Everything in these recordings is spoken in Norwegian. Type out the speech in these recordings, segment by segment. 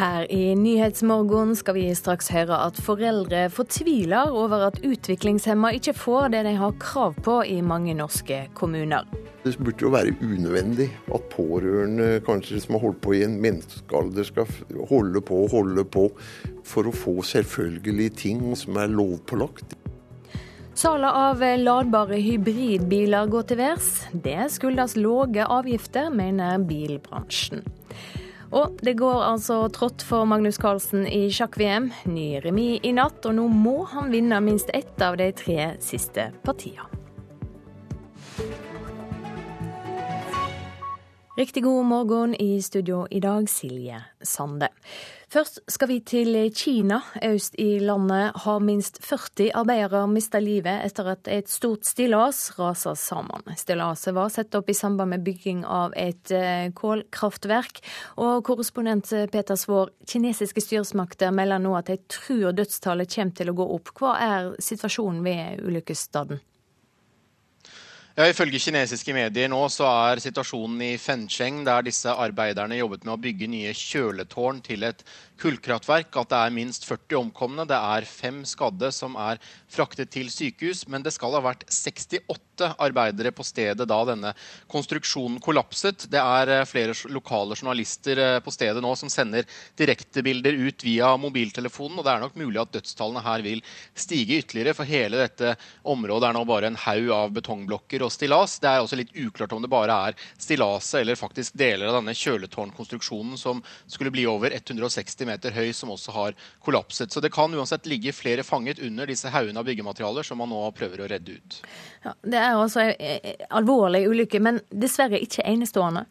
Her i Nyhetsmorgen skal vi straks høre at foreldre fortviler over at utviklingshemma ikke får det de har krav på i mange norske kommuner. Det burde jo være unødvendig at pårørende kanskje som har holdt på i en menneskealder, skal holde på og holde på for å få selvfølgelige ting som er lovpålagt. Salget av ladbare hybridbiler går til værs. Det skyldes lave avgifter, mener bilbransjen. Og det går altså trått for Magnus Carlsen i sjakk-VM. Ny remis i natt, og nå må han vinne minst ett av de tre siste partiene. Riktig god morgen i studio i dag, Silje Sande. Først skal vi til Kina. Øst i landet har minst 40 arbeidere mista livet etter at et stort stillas raser sammen. Stillaset var satt opp i samband med bygging av et eh, kålkraftverk. Og korrespondent Peter Svaar, kinesiske styresmakter melder nå at de tror dødstallet kommer til å gå opp. Hva er situasjonen ved ulykkesstedet? Ja, Ifølge kinesiske medier nå så er situasjonen i Fencheng, der disse arbeiderne jobbet med å bygge nye kjøletårn til et kullkraftverk, at det er minst 40 omkomne. Det er fem skadde som er fraktet til sykehus, men det skal ha vært 68 arbeidere på stedet da denne konstruksjonen kollapset. Det er eh, flere lokale journalister eh, på stedet nå som sender direktebilder ut via mobiltelefonen, og det er nok mulig at dødstallene her vil stige ytterligere, for hele dette området er nå bare en haug av betongblokker og stillas. Det er også litt uklart om det bare er stillaset eller faktisk deler av denne kjøletårnkonstruksjonen som skulle bli over 160 meter høy, som også har kollapset. Så det kan uansett ligge flere fanget under disse haugene av byggematerialer som man nå prøver å redde ut. Ja, det er altså en alvorlig ulykke, men dessverre ikke enestående.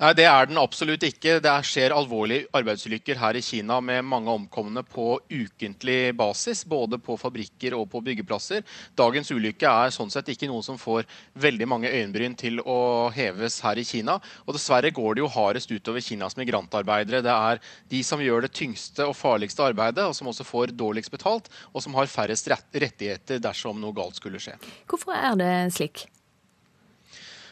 Nei, Det er den absolutt ikke. Det skjer alvorlige arbeidsulykker her i Kina med mange omkomne på ukentlig basis, både på fabrikker og på byggeplasser. Dagens ulykke er sånn sett ikke noe som får veldig mange øyenbryn til å heves her i Kina. Og dessverre går det jo hardest utover Kinas migrantarbeidere. Det er de som gjør det tyngste og farligste arbeidet, og som også får dårligst betalt, og som har færrest rettigheter dersom noe galt skulle skje. Hvorfor er det slik?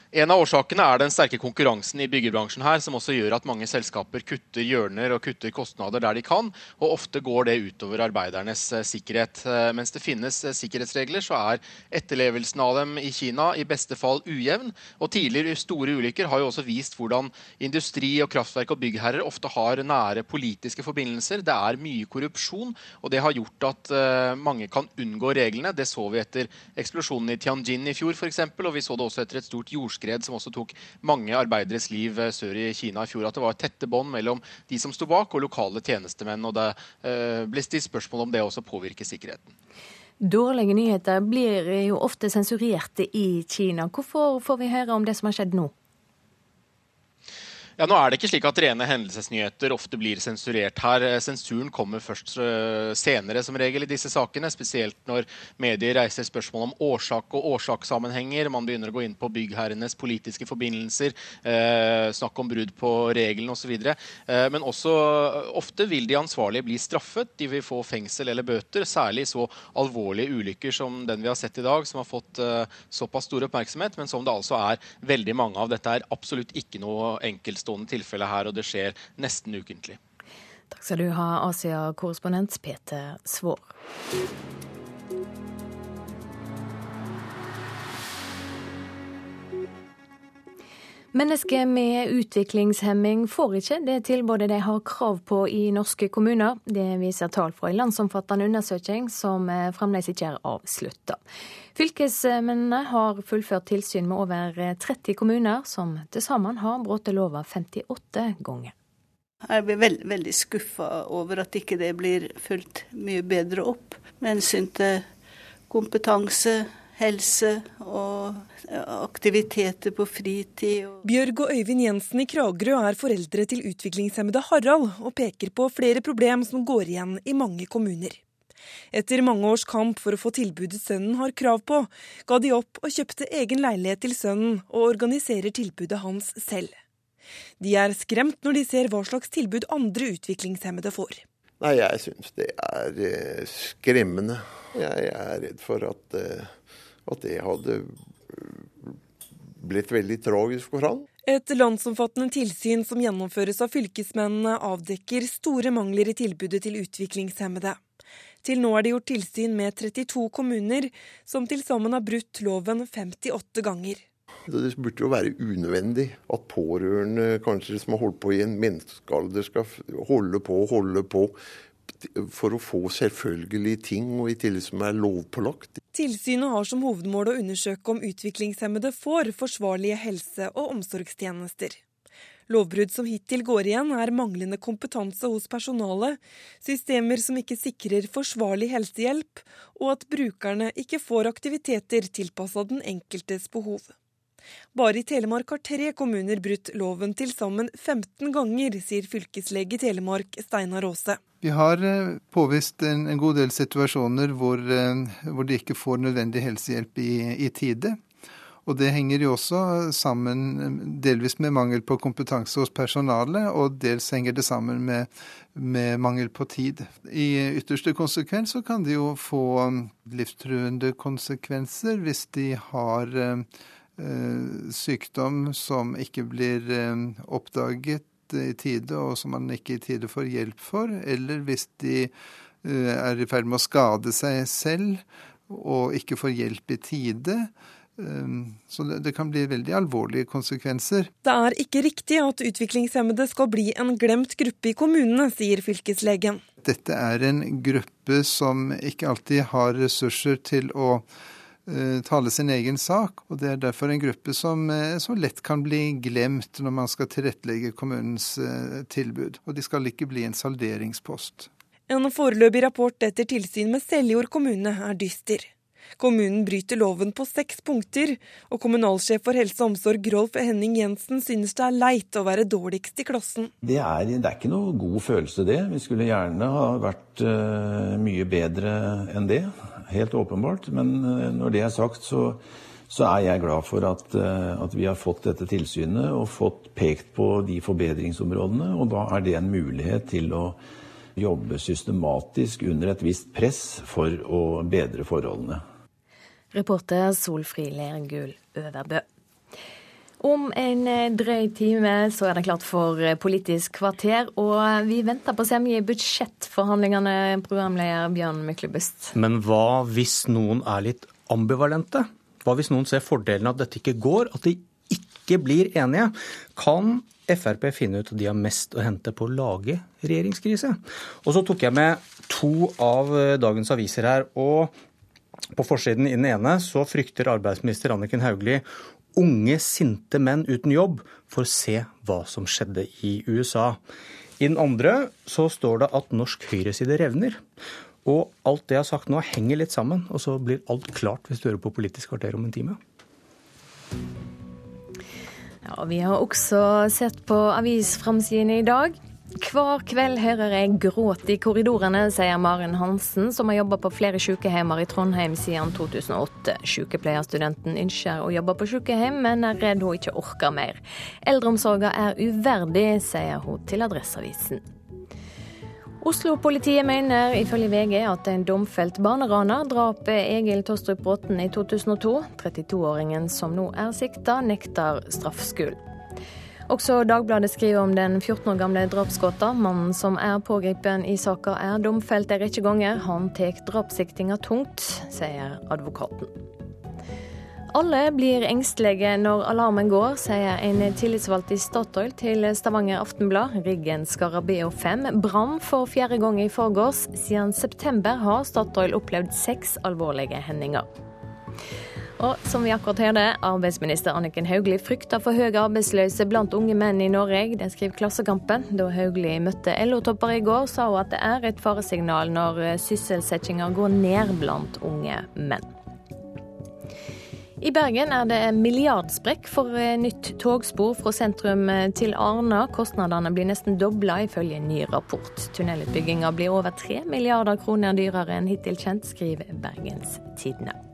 En av årsakene er den sterke konkurransen i byggebransjen her, som også gjør at mange selskaper kutter hjørner og kutter kostnader der de kan. Og ofte går det utover arbeidernes eh, sikkerhet. Eh, mens det finnes eh, sikkerhetsregler, så er etterlevelsen av dem i Kina i beste fall ujevn. Og tidligere store ulykker har jo også vist hvordan industri og kraftverk og byggherrer ofte har nære politiske forbindelser. Det er mye korrupsjon, og det har gjort at mange kan unngå reglene. Det så vi etter eksplosjonen i Tianjin i fjor, f.eks., og vi så det også etter et stort jordskjelv jordskred som også tok mange arbeideres liv eh, sør i Kina i fjor. At det var tette bånd mellom de som sto bak, og lokale tjenestemenn. og Det uh, ble stilt spørsmål om det også påvirker sikkerheten. Dårlige nyheter blir jo ofte sensurerte i Kina. Hvorfor får vi høre om det som har skjedd nå? Ja, nå er det ikke slik at rene hendelsesnyheter ofte blir sensurert her. Sensuren kommer først eh, senere som regel i disse sakene, spesielt når medier reiser spørsmål om årsak og årsakssammenhenger. Man begynner å gå inn på byggherrenes politiske forbindelser, eh, snakk om brudd på reglene osv. Eh, men også eh, ofte vil de ansvarlige bli straffet. De vil få fengsel eller bøter, særlig så alvorlige ulykker som den vi har sett i dag, som har fått eh, såpass stor oppmerksomhet, men som det altså er veldig mange av. Dette er absolutt ikke noe enkelt enkeltstående tilfelle her, og det skjer nesten ukentlig. Takk skal du ha, Asia-korrespondent Peter Svaar. Mennesker med utviklingshemming får ikke det tilbudet de har krav på i norske kommuner. Det viser tall fra en landsomfattende undersøking som eh, fremdeles ikke er avslutta. Fylkesmennene har fullført tilsyn med over 30 kommuner, som til sammen har brutt lova 58 ganger. Jeg blir veld, veldig skuffa over at ikke det blir fulgt mye bedre opp med hensyn til kompetanse, helse og aktiviteter på fritid. Bjørg og Øyvind Jensen i Kragerø er foreldre til utviklingshemmede Harald, og peker på flere problem som går igjen i mange kommuner. Etter mange års kamp for å få tilbudet sønnen har krav på, ga de opp og kjøpte egen leilighet til sønnen, og organiserer tilbudet hans selv. De er skremt når de ser hva slags tilbud andre utviklingshemmede får. Nei, jeg syns det er eh, skremmende. Jeg er redd for at eh, at det hadde blitt veldig tragisk for han. Et landsomfattende tilsyn som gjennomføres av fylkesmennene, avdekker store mangler i tilbudet til utviklingshemmede. Til nå er det gjort tilsyn med 32 kommuner, som til sammen har brutt loven 58 ganger. Det burde jo være unødvendig at pårørende kanskje som har holdt på i en menneskealder, skal holde på og holde på for å få selvfølgelige ting, og i tillegg som er lovpålagt. Tilsynet har som hovedmål å undersøke om utviklingshemmede får forsvarlige helse- og omsorgstjenester. Lovbrudd som hittil går igjen, er manglende kompetanse hos personalet, systemer som ikke sikrer forsvarlig helsehjelp, og at brukerne ikke får aktiviteter tilpassa den enkeltes behov. Bare i Telemark har tre kommuner brutt loven til sammen 15 ganger, sier fylkeslege Telemark Steinar Aase. Vi har eh, påvist en, god del situasjoner hvor, eh, hvor, de ikke får nødvendig helsehjelp i, i tide. Og det henger jo også sammen delvis med mangel på kompetanse hos personalet, og dels henger det sammen med, med mangel på tid. I ytterste konsekvens så kan det jo få livstruende konsekvenser hvis de har eh, sykdom som ikke blir eh, oppdaget i tide, og som man ikke i tide får hjelp for, eller hvis de eh, er i ferd med å skade seg selv og ikke får hjelp i tide så det kan bli veldig alvorlige konsekvenser. Det er ikke riktig at utviklingshemmede skal bli en glemt gruppe i kommunene, sier fylkeslegen. Dette er en gruppe som ikke alltid har ressurser til å tale sin egen sak. Og det er derfor en gruppe som, uh, som lett kan bli glemt når man skal tilrettelegge kommunens uh, tilbud. Og de skal ikke bli en salderingspost. En foreløpig rapport etter tilsyn med Seljord kommune er dyster. Kommunen bryter loven på seks punkter, og kommunalsjef for helse og omsorg Rolf Henning Jensen synes det er leit å være dårligst i klassen. Det er, det er ikke noe god følelse, det. Vi skulle gjerne ha vært uh, mye bedre enn det. Helt åpenbart. Men uh, når det er sagt, så, så er jeg glad for at, uh, at, vi har fått dette tilsynet og fått pekt på de forbedringsområdene. Og da er det en mulighet til å jobbe systematisk under et visst press for å bedre forholdene. Reporter Solfri Lergull Øverbø. Om en eh, drøy time så er det klart for eh, Politisk kvarter, og vi venter på semje i budsjettforhandlingene, programleder Bjørn Myklebust. Men hva hvis noen er litt ambivalente? Hva hvis noen ser fordelen av at dette ikke går, at de ikke blir enige? Kan Frp finne ut at de har mest å hente på å lage regjeringskrise? Og så tok jeg med to av eh, dagens aviser her. og på forsiden i den ene så frykter arbeidsminister Anniken Hauglie unge, sinte menn uten jobb for å se hva som skjedde i USA. I den andre så står det at norsk høyreside revner. Og alt det jeg har sagt nå, henger litt sammen, og så blir alt klart hvis du hører på Politisk kvarter om en time. Ja, Vi har også sett på avisframsidene i dag. Hver kveld hører jeg gråt i korridorene, sier Maren Hansen, som har jobba på flere sykehjemmer i Trondheim siden 2008. Sykepleierstudenten ønsker å jobbe på sykehjem, men er redd hun ikke orker mer. Eldreomsorga er uverdig, sier hun til Adresseavisen. Oslo-politiet mener ifølge VG at en domfelt barneraner drap Egil Tostrup Bråten i 2002. 32-åringen som nå er sikta, nekter straffskyld. Også Dagbladet skriver om den 14 år gamle drapsgåta. Mannen som er pågrepet i saka er domfelt en rekke ganger. Han tar drapssiktinga tungt, sier advokaten. Alle blir engstelige når alarmen går, sier en tillitsvalgt i Statoil til Stavanger Aftenblad. Riggen Scarabeo 5 brann for fjerde gang i forgårs. Siden september har Statoil opplevd seks alvorlige hendinger. Og som vi akkurat hørte, arbeidsminister Anniken Hauglie frykter for høy arbeidsløse blant unge menn i Norge. Det skriver Klassekampen. Da Hauglie møtte LO-topper i går, sa hun at det er et faresignal når sysselsettinga går ned blant unge menn. I Bergen er det milliardsprekk for nytt togspor fra sentrum til Arna. Kostnadene blir nesten dobla, ifølge en ny rapport. Tunnelutbygginga blir over tre milliarder kroner dyrere enn hittil kjent, skriver Bergens Tidende.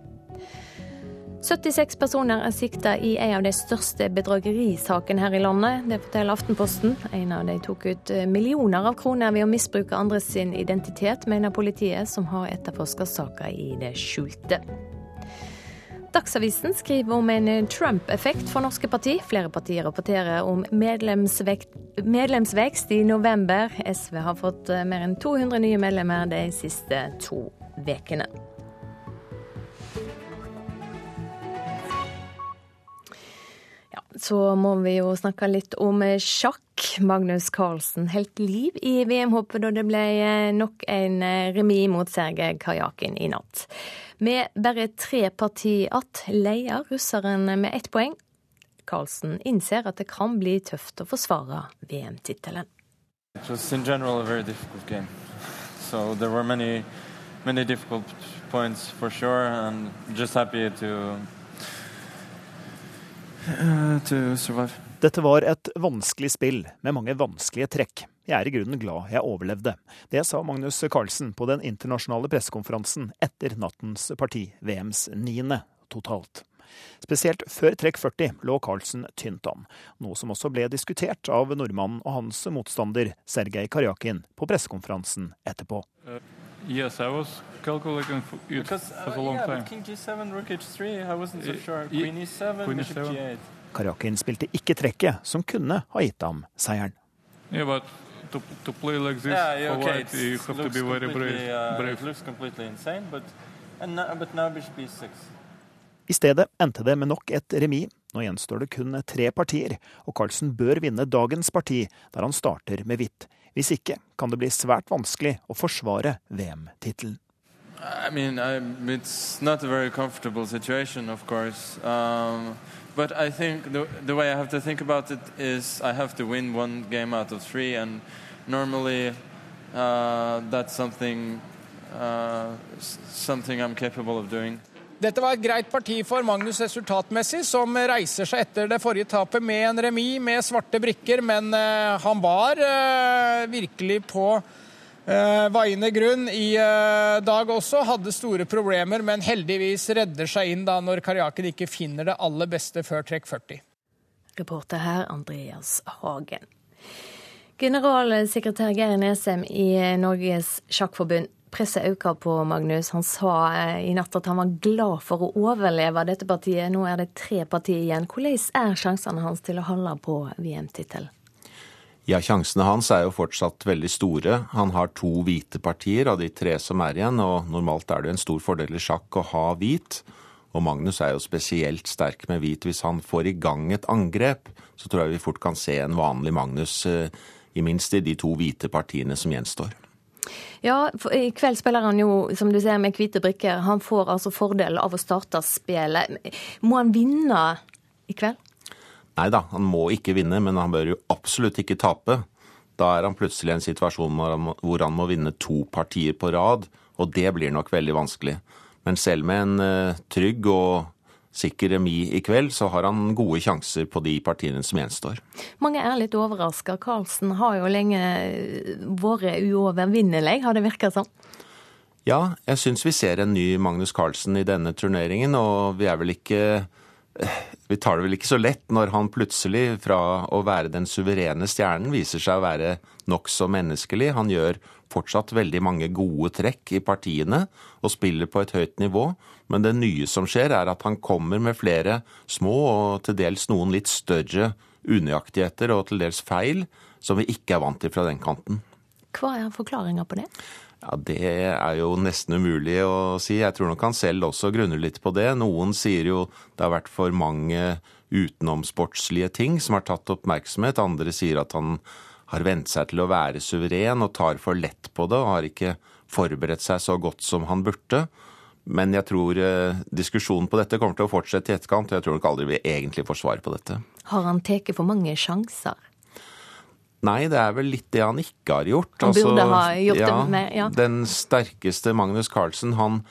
76 personer er sikta i en av de største bedragerisakene her i landet. Det forteller Aftenposten. En av de tok ut eh, millioner av kroner ved å misbruke andres sin identitet, mener politiet, som har etterforska saka i det skjulte. Dagsavisen skriver om en Trump-effekt for norske parti. Flere partier rapporterer om medlemsvekst i november. SV har fått mer enn 200 nye medlemmer de siste to ukene. Så må vi jo snakke litt om sjakk. Magnus Carlsen helt liv i VM-hoppet da det ble nok en remis mot Sergej Kajakin i natt. Med bare tre parti igjen leder russeren med ett poeng. Carlsen innser at det kan bli tøft å forsvare VM-tittelen. So there were many, many difficult points for sure, and just happy to Uh, Dette var et vanskelig spill med mange vanskelige trekk. Jeg er i grunnen glad jeg overlevde. Det sa Magnus Carlsen på den internasjonale pressekonferansen etter nattens parti, VMs niende totalt. Spesielt før trekk 40 lå Carlsen tynt an, noe som også ble diskutert av nordmannen og hans motstander Sergej Karjakin på pressekonferansen etterpå. Uh, yes, I was calculating for it Because, uh, for a long yeah, time. King G7, Rook H3, I wasn't so sure. Queen E7, Queen Bishop G8. Karjakin spilte ikke trekket som kunne ha gitt ham seieren. Yeah, but to, to play like this yeah, yeah, okay. white, you have to be very brave. Uh, brave. It looks completely insane, but, and now, but now Bishop E6. I stedet endte det med nok et remis. Nå gjenstår det kun tre partier, og Carlsen bør vinne dagens parti, der han starter med hvitt. Hvis ikke kan det bli svært vanskelig å forsvare VM-tittelen. I mean, I, it's not a very comfortable situation, of course. Um, but I think the, the way I have to think about it is I have to win one game out of three, and normally uh, that's something uh, something I'm capable of doing. Dette var et greit parti for Magnus resultatmessig, som reiser seg etter det forrige tapet med en remis med svarte brikker, men uh, han var uh, virkelig på uh, vaiende grunn i dag også. Hadde store problemer, men heldigvis redder seg inn da når Karjakin ikke finner det aller beste før trekk 40. Reporter her Andreas Hagen. Generalsekretær Geir Nesem i Norges Sjakkforbund presset øker på Magnus. Han sa eh, i natt at han var glad for å overleve dette partiet. Nå er det tre partier igjen. Hvordan er sjansene hans til å holde på VM-tittelen? Ja, Sjansene hans er jo fortsatt veldig store. Han har to hvite partier av de tre som er igjen, og normalt er det en stor fordel i sjakk å ha hvit. Og Magnus er jo spesielt sterk med hvit. Hvis han får i gang et angrep, så tror jeg vi fort kan se en vanlig Magnus, eh, i minst i de to hvite partiene som gjenstår. Ja, i kveld spiller han jo, som du ser, med hvite brikker. Han får altså fordel av å starte spillet. Må han vinne i kveld? Nei da, han må ikke vinne, men han bør jo absolutt ikke tape. Da er han plutselig i en situasjon hvor han må vinne to partier på rad, og det blir nok veldig vanskelig. Men selv med en uh, trygg og sikker remis i kveld, så har han gode sjanser på de partiene som gjenstår. Mange er litt overraska. Karlsen har jo lenge vært uovervinnelig, har det virka som? Ja, jeg syns vi ser en ny Magnus Carlsen i denne turneringen, og vi er vel ikke vi tar det vel ikke så lett når han plutselig, fra å være den suverene stjernen, viser seg å være nokså menneskelig. Han gjør fortsatt veldig mange gode trekk i partiene og spiller på et høyt nivå. Men det nye som skjer, er at han kommer med flere små og til dels noen litt større unøyaktigheter og til dels feil som vi ikke er vant til fra den kanten. Hva er forklaringa på det? Ja, Det er jo nesten umulig å si. Jeg tror nok han selv også grunner litt på det. Noen sier jo det har vært for mange utenomsportslige ting som har tatt oppmerksomhet. Andre sier at han har vent seg til å være suveren og tar for lett på det og har ikke forberedt seg så godt som han burde. Men jeg tror eh, diskusjonen på dette kommer til å fortsette i etterkant, og jeg tror nok aldri vi egentlig får svar på dette. Har han tatt for mange sjanser? Nei, det er vel litt det han ikke har gjort. Han burde altså, ha gjort ja, det med, ja. Den sterkeste Magnus Carlsen, han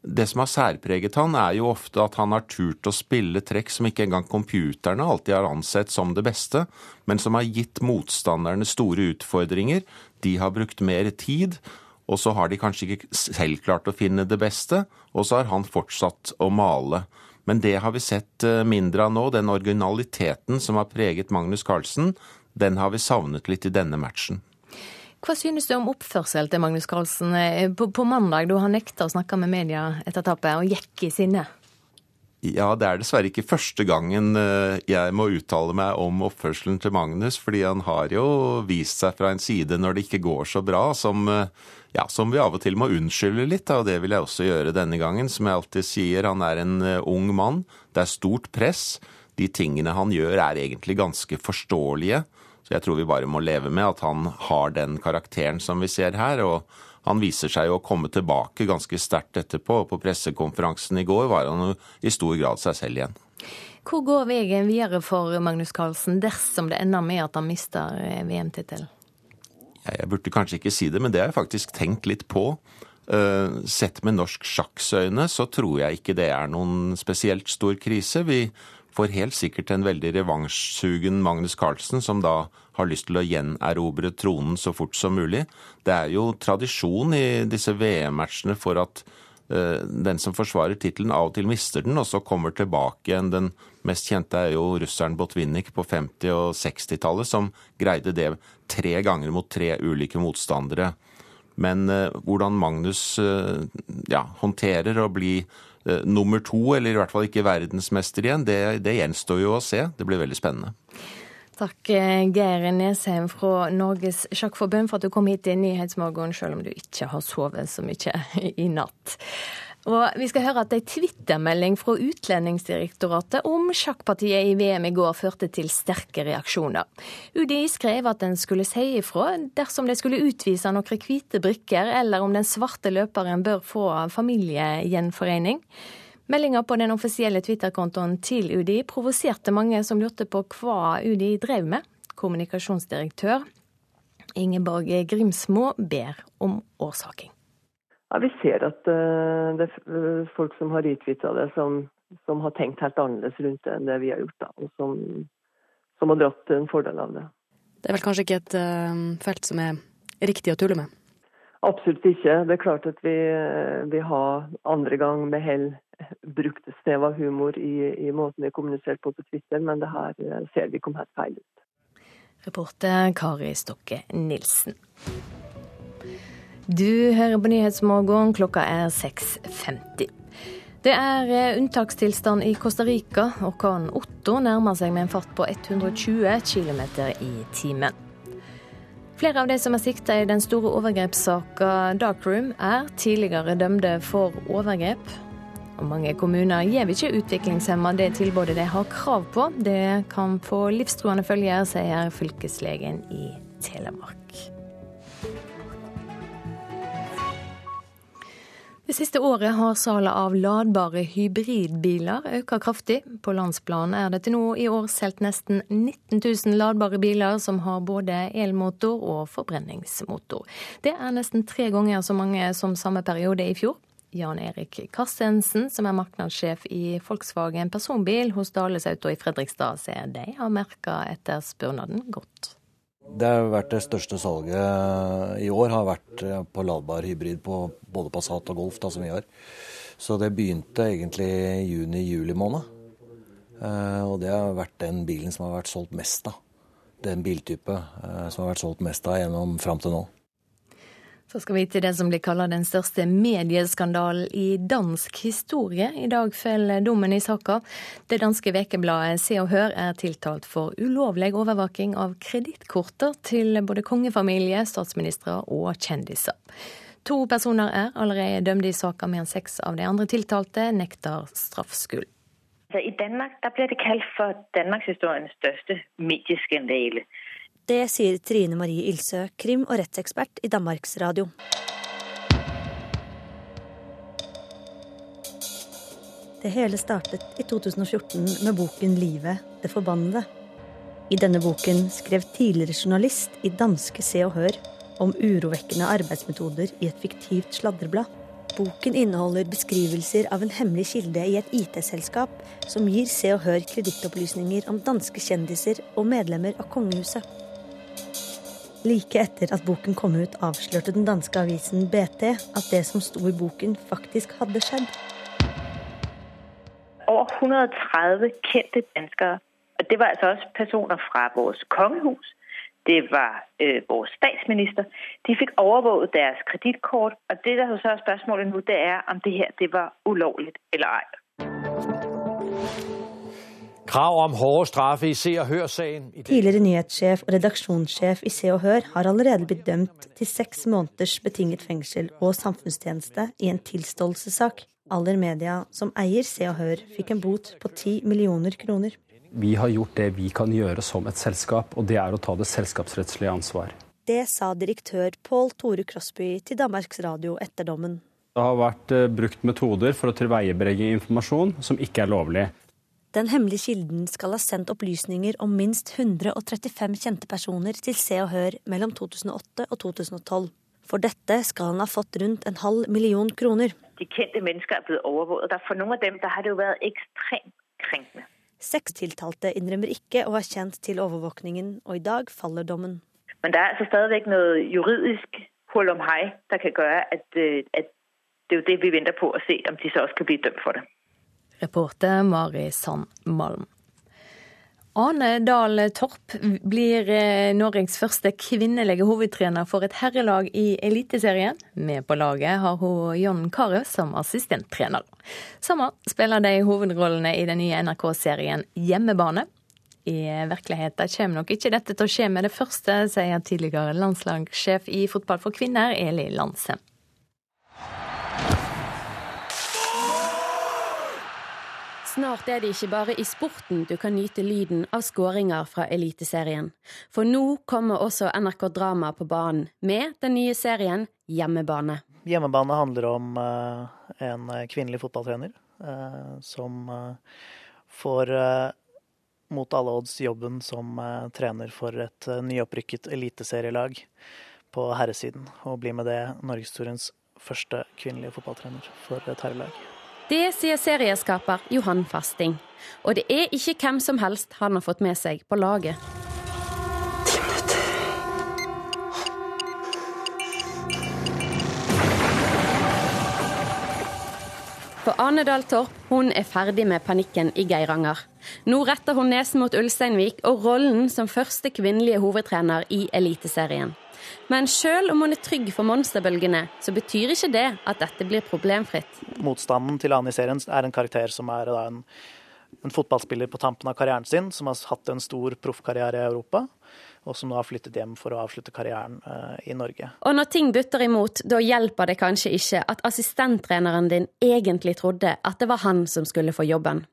det som har særpreget han, er jo ofte at han har turt å spille trekk som ikke engang computerne alltid har ansett som det beste, men som har gitt motstanderne store utfordringer. De har brukt mer tid, og så har de kanskje ikke selv klart å finne det beste, og så har han fortsatt å male. Men det har vi sett eh, mindre av nå, den originaliteten som har preget Magnus Carlsen, den har vi savnet litt i denne matchen. Hva synes du om oppførsel til Magnus Carlsen eh, på, på mandag, da han nekta å snakke med media etter tapet og gikk i sinne? Ja, det er dessverre ikke første gangen eh, jeg må uttale meg om oppførselen til Magnus, fordi han har jo vist seg fra en side når det ikke går så bra, som, eh, ja, som vi av og til må unnskylde litt, og det vil jeg også gjøre denne gangen. Som jeg alltid sier, han er en ung mann, det er stort press. De tingene han gjør er egentlig ganske forståelige, så jeg tror vi bare må leve med at han har den karakteren som vi ser her. og han viser seg jo å komme tilbake ganske sterkt etterpå. På pressekonferansen i går var han i stor grad seg selv igjen. Hvor går veien videre for Magnus Carlsen dersom det ender med at han mister eh, VM-tittelen? Jeg burde kanskje ikke si det, men det har jeg faktisk tenkt litt på. Eh, sett med norsk sjakksøyne så tror jeg ikke det er noen spesielt stor krise. Vi får helt sikkert en veldig revansjsugen Magnus Carlsen, som da har lyst til å gjenerobre tronen så fort som mulig. Det er jo tradisjon i disse VM-matchene for at uh, den som forsvarer tittelen, av og til mister den, og så kommer tilbake igjen. Den mest kjente er jo russeren Botvinnik på 50- og 60-tallet, som greide det tre ganger mot tre ulike motstandere. Men uh, hvordan Magnus uh, ja, håndterer å bli nummer to, eller i hvert fall ikke verdensmester igjen, det, det gjenstår jo å se. Det blir veldig spennende. Takk eh, Geir Nesheim fra Norges Sjakkforbund for at du kom hit i Nyhetsmorgen, selv om du ikke har sovet så mye i natt. Og vi skal høre at ei twittermelding fra Utlendingsdirektoratet om sjakkpartiet i VM i går førte til sterke reaksjoner. UDI skrev at en skulle si ifra dersom de skulle utvise noen hvite brikker, eller om den svarte løperen bør få familiegjenforening. Meldinga på den offisielle Twitter-kontoen til UDI provoserte mange som lurte på hva UDI drev med. Kommunikasjonsdirektør Ingeborg Grimsmo ber om årsaking. Ja, Vi ser at uh, det er folk som har uttvitra det, som, som, har tenkt helt annerledes rundt det enn det vi har gjort. Da, og som, som, har dratt en fordel av det. Det er vel kanskje ikke et uh, felt som er riktig å tulle med? Absolutt ikke. Det er klart at vi, vi har andre gang med hell brukt et snev av humor i, i måten vi kommuniserte på på Twitter, men det her eh, ser vi kom helt feil ut. Reporter Kari Stokke Nilsen. Du hører på Nyhetsmorgen, klokka er 6.50. Det er eh, unntakstilstand i Costa Rica. Orkanen Otto nærmer seg med en fart på 120 km i timen. Flere av de som er sikta i den store overgrepssaka Darkroom, er tidligere dømte for overgrep. Og mange kommuner gir ikke utviklingshemma det tilbudet de har krav på. Det kan få livstruende følger, sier fylkeslegen i Telemark. Det siste året har salget av ladbare hybridbiler økt kraftig. På landsplan er det til nå i år solgt nesten 19 000 ladbare biler som har både elmotor og forbrenningsmotor. Det er nesten tre ganger så mange som samme periode i fjor. Jan Erik Karstensen, som er markedssjef i Volkswagen personbil hos Dales Auto i Fredrikstad, sier de har merka etterspørselen godt. Det har vært det største salget i år, har vært på ladbar hybrid på både Passat og Golf, da, som vi har. Så det begynte egentlig i juni-juli måned. Eh, og det har vært den bilen som har vært solgt mest av. Den biltype eh, som har vært solgt mest av gjennom fram til nå. Så skal vi til det som blir kalt den største medieskandalen i dansk historie. I dag faller dommen i saka. Det danske vekebladet Se og Hør er tiltalt for ulovlig overvåking av kredittkorter til både kongefamilie, statsministre og kjendiser. To personer er allerede dømt i saka, mens seks av de andre tiltalte nekter straffskyld. I Danmark blir det kalt for danmarkshistoriens største medieskandale. Det sier Trine Marie Ilsø, krim- og rettsekspert i Danmarks Radio. Det hele startet i 2014 med boken 'Livet det forbannede'. I denne boken skrev tidligere journalist i danske Se og Hør om urovekkende arbeidsmetoder i et fiktivt sladreblad. Boken inneholder beskrivelser av en hemmelig kilde i et IT-selskap som gir Se og Hør kredittopplysninger om danske kjendiser og medlemmer av kongehuset. Like etter at boken kom ut, avslørte den danske avisen BT at det som sto i boken, faktisk hadde skjedd. Over 130 kjente danskere. Og det var altså også personer fra vårt kongehus. Det var øh, vår statsminister. De fikk overvåget deres kredittkort. Og det der så er spørsmålet nå, det er om det her det var ulovlig eller ei. Krav om hårde straffer i Se og Hør-saken. Tidligere nyhetssjef og redaksjonssjef i Se og Hør har allerede blitt dømt til seks måneders betinget fengsel og samfunnstjeneste i en tilståelsessak. Aller Media, som eier Se og Hør, fikk en bot på ti millioner kroner. Vi har gjort det vi kan gjøre som et selskap, og det er å ta det selskapsrettslige ansvar. Det sa direktør Pål Tore Krosby til Danmarks Radio etter dommen. Det har vært eh, brukt metoder for å tilveiebringe informasjon som ikke er lovlig. Den hemmelige kilden skal ha sendt opplysninger om minst 135 kjente personer til Se og Hør mellom 2008 og 2012. For dette skal han ha fått rundt en halv million kroner. De kjente mennesker er blitt overvåket. For noen av dem har det jo vært ekstremt krenkende. Seks tiltalte innrømmer ikke å ha kjent til overvåkningen, og i dag faller dommen. Men det er altså stadig noe juridisk hull om hei som kan gjøre at, øh, at det er jo det vi venter på å se om de så også kan bli dømt for det. Reporter Mari Sand Malm. Ane Dahl Torp blir eh, Norges første kvinnelige hovedtrener for et herrelag i Eliteserien. Med på laget har hun John Carew som assistenttrener. Sammen spiller de hovedrollene i den nye NRK-serien Hjemmebane. I virkeligheten kommer nok ikke dette til å skje med det første, sier tidligere landslagssjef i fotball for kvinner, Eli Landsem. Snart er det ikke bare i sporten du kan nyte lyden av skåringer fra Eliteserien. For nå kommer også NRK Drama på banen med den nye serien Hjemmebane. Hjemmebane handler om uh, en kvinnelig fotballtrener uh, som uh, får mot alle odds jobben som trener for et nyopprykket eliteserielag på herresiden, og blir med det norgeshistoriens første kvinnelige fotballtrener for et herrelag. Det sier serieskaper Johan Fasting. Og det er ikke hvem som helst han har fått med seg på laget. For Ane Dahl Torp hun er ferdig med panikken i Geiranger. Nå retter hun nesen mot Ulsteinvik og rollen som første kvinnelige hovedtrener i Eliteserien. Men selv om hun er trygg for monsterbølgene, så betyr ikke det at dette blir problemfritt. Motstanden til Anne i serien er en karakter som er en, en fotballspiller på tampen av karrieren sin, som har hatt en stor proffkarriere i Europa og som nå har flyttet hjem for å avslutte karrieren uh, i Norge. Og når ting butter imot, da hjelper det kanskje ikke at assistenttreneren din egentlig trodde at det var han som skulle få jobben.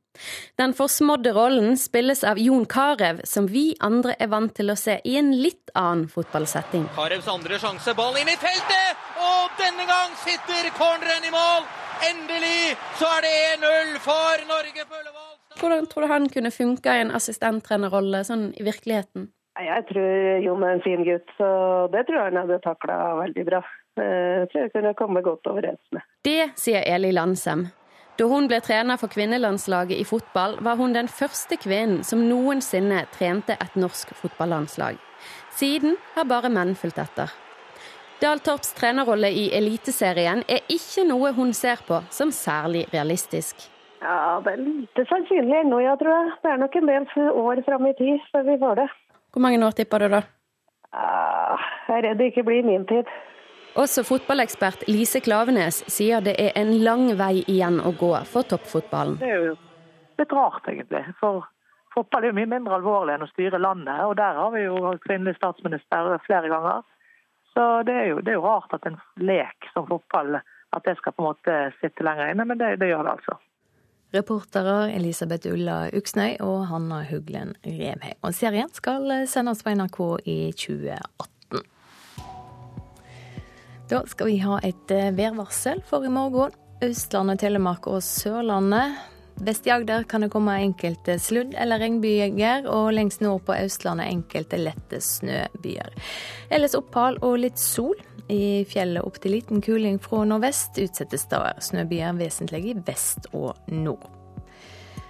Den forsmådde rollen spilles av Jon Carew, som vi andre er vant til å se i en litt annen fotballsetting. Carews andre sjanse, ball inn i feltet! Og denne gang sitter corneren i mål! Endelig så er det 1-0 for Norge på Ullevål. Hvordan tror du han kunne funka i en assistenttrenerrolle sånn i virkeligheten? Jeg tror Jon er en fin gutt, så det tror jeg han hadde takla veldig bra. Jeg tror jeg kunne komme godt overens med. Det sier Eli Landsem, da hun ble trener for kvinnelandslaget i fotball, var hun den første kvinnen som noensinne trente et norsk fotballandslag. Siden har bare menn fulgt etter. Daltorps trenerrolle i Eliteserien er ikke noe hun ser på som særlig realistisk. Ja, Det er lite sannsynlig ennå, ja, tror jeg. Det er nok en del år fram i tid før vi får det. Hvor mange år tipper du da? Jeg er redd det ikke blir min tid. Også fotballekspert Lise Klavenes sier det er en lang vei igjen å gå for toppfotballen. Det er jo litt rart, egentlig. For fotball er jo mye mindre alvorlig enn å styre landet. Og der har vi jo kvinnelig statsminister flere ganger. Så det er, jo, det er jo rart at en lek som fotball at det skal på en måte sitte lenger inne, men det, det gjør det altså. Reportere Elisabeth Ulla Uksnøy og Hanna Huglen Revheim. Og serien skal sendes på NRK i 2018. Da skal vi ha et eh, værvarsel for i morgen. Østlandet, Telemark og Sørlandet. Vest i Agder kan det komme enkelte sludd- eller regnbyger, og lengst nord på Østlandet enkelte lette snøbyger. Ellers opphold og litt sol. I fjellet opp til liten kuling fra nordvest. Utsatte steder snøbyger vesentlig i vest og nord.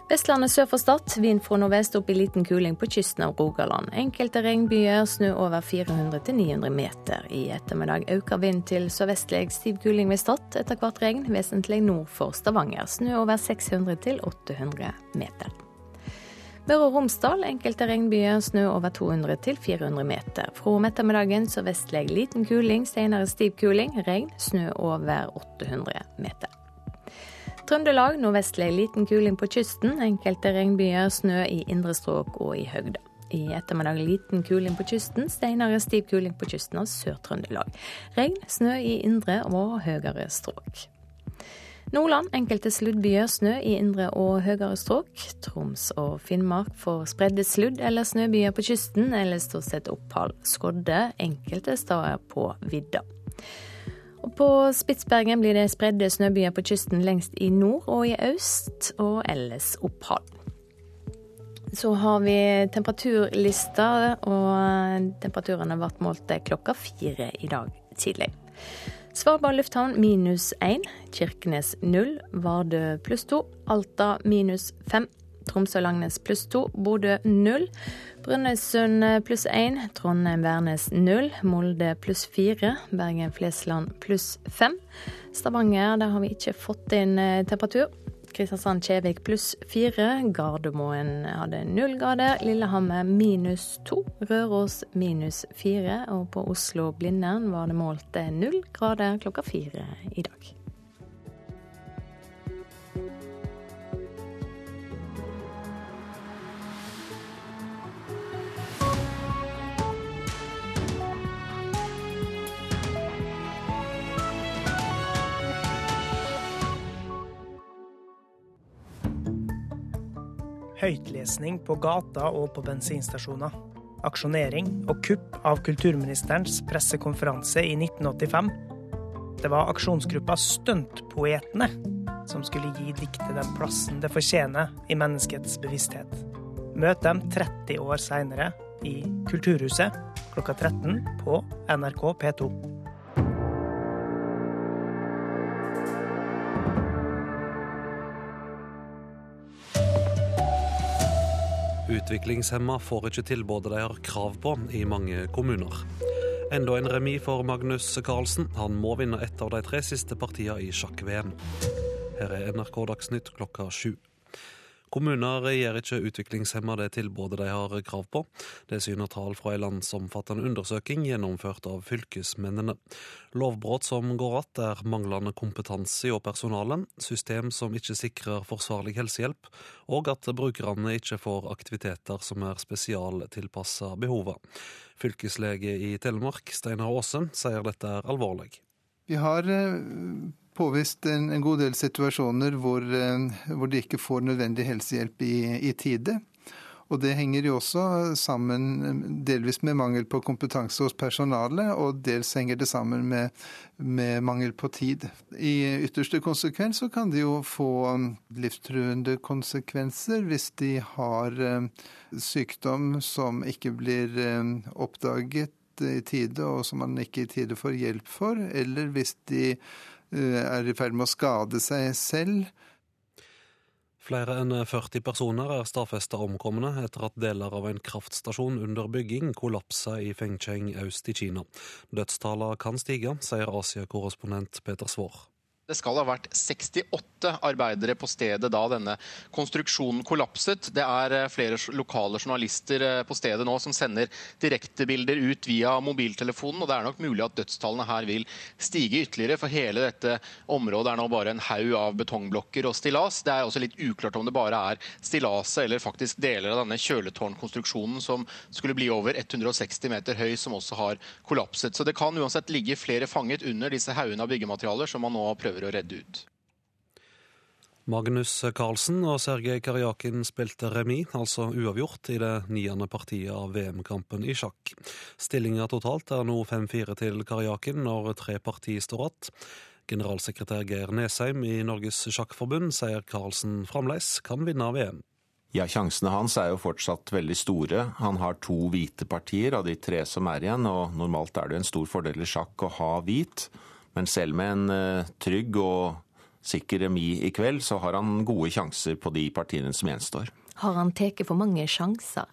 Vestlandet sør for Stad. Vind fra nordvest opp i liten kuling på kysten av Rogaland. Enkelte regnbyger, snø over 400-900 meter. I ettermiddag øker vind til sørvestlig stiv kuling ved Stad. Etter hvert regn, vesentlig nord for Stavanger. Snø over 600-800 meter. Møre og Romsdal enkelte regnbyger, snø over 200-400 meter. Fra om ettermiddagen sørvestlig liten kuling, senere stiv kuling. Regn, snø over 800 meter. Trøndelag nordvestlig liten kuling på kysten. Enkelte regnbyger, snø i indre strøk og i høgda. I ettermiddag liten kuling på kysten, steinere stiv kuling på kysten av Sør-Trøndelag. Regn, snø i indre og høyere strøk. Nordland enkelte sluddbyer, snø i indre og høyere strøk. Troms og Finnmark får spredde sludd- eller snøbyer på kysten, eller stort sett opphold. Skodde enkelte steder på vidda. Og på Spitsbergen blir det spredde snøbyer på kysten lengst i nord og i øst, og ellers opphold. Så har vi temperaturlista, og temperaturene ble målt klokka fire i dag tidlig. Svalbard lufthavn minus én, Kirkenes null, Vardø pluss to, Alta minus fem, Tromsø-Langnes pluss to, Bodø 0, Brønnøysund pluss 1, Trondheim-Værnes 0, Molde pluss 4, Bergen-Flesland pluss 5. Stavanger, der har vi ikke fått inn eh, temperatur. Kristiansand-Kjevik pluss fire. Gardermoen hadde null grader. Lillehammer minus to. Røros minus fire. Og på Oslo-Blindern var det målt null grader klokka fire i dag. Høytlesning på gata og på bensinstasjoner. Aksjonering og kupp av kulturministerens pressekonferanse i 1985. Det var aksjonsgruppa Stuntpoetene som skulle gi diktet den plassen det fortjener i menneskets bevissthet. Møt dem 30 år seinere i Kulturhuset klokka 13 på NRK P2. Utviklingshemma får ikke tilbudet de har krav på i mange kommuner. Enda en remis for Magnus Carlsen. Han må vinne ett av de tre siste partiene i sjakk-VM. Her er NRK Dagsnytt klokka sju. Kommuner gir ikke utviklingshemmede det tilbudet de har krav på. Det syner tall fra en landsomfattende undersøking gjennomført av fylkesmennene. Lovbrudd som går att, er manglende kompetanse og personale, system som ikke sikrer forsvarlig helsehjelp, og at brukerne ikke får aktiviteter som er spesialtilpassa behovene. Fylkeslege i Telemark, Steinar Aase, sier dette er alvorlig. Vi har eh, påvist en, en god del situasjoner hvor, eh, hvor, de ikke får nødvendig helsehjelp i, i tide. Og det henger jo også sammen eh, delvis med mangel på kompetanse hos personalet, og dels henger det sammen med, med mangel på tid. I ytterste konsekvens så kan det jo få um, livstruende konsekvenser hvis de har eh, sykdom som ikke blir oppdaget i tide, og som man ikke i tide får hjelp for, eller hvis de Eh, er i ferd med å skade seg selv. Flere enn 40 personer er stadfesta omkomne etter at deler av en kraftstasjon under bygging kollapsa i Fengcheng øst i Kina. Dødstallene kan stige, sier Asia-korrespondent Peter Svaar. Det skal ha vært 68 arbeidere på stedet da denne konstruksjonen kollapset. Det er eh, flere lokale journalister eh, på stedet nå som sender direktebilder ut via mobiltelefonen. og Det er nok mulig at dødstallene her vil stige ytterligere, for hele dette området er nå bare en haug av betongblokker og stillas. Det er også litt uklart om det bare er stillaset eller faktisk deler av denne kjøletårnkonstruksjonen som skulle bli over 160 meter høy, som også har kollapset. Så det kan uansett ligge flere fanget under disse haugene av byggematerialer som man nå prøver prøver å redde ut. Magnus Carlsen og Sergej Karjakin spilte remis, altså uavgjort, i det niende partiet av VM-kampen i sjakk. Stillinga totalt er nå 5-4 til Karjakin når tre partier står igjen. Generalsekretær Geir Nesheim i Norges Sjakkforbund sier Carlsen fremdeles kan vinne VM. Ja, Sjansene hans er jo fortsatt veldig store. Han har to hvite partier av de tre som er igjen, og normalt er det en stor fordel i sjakk å ha hvit. Men selv med en uh, trygg og sikker remis i kveld, så har han gode sjanser på de partiene som gjenstår. Har han tatt for mange sjanser?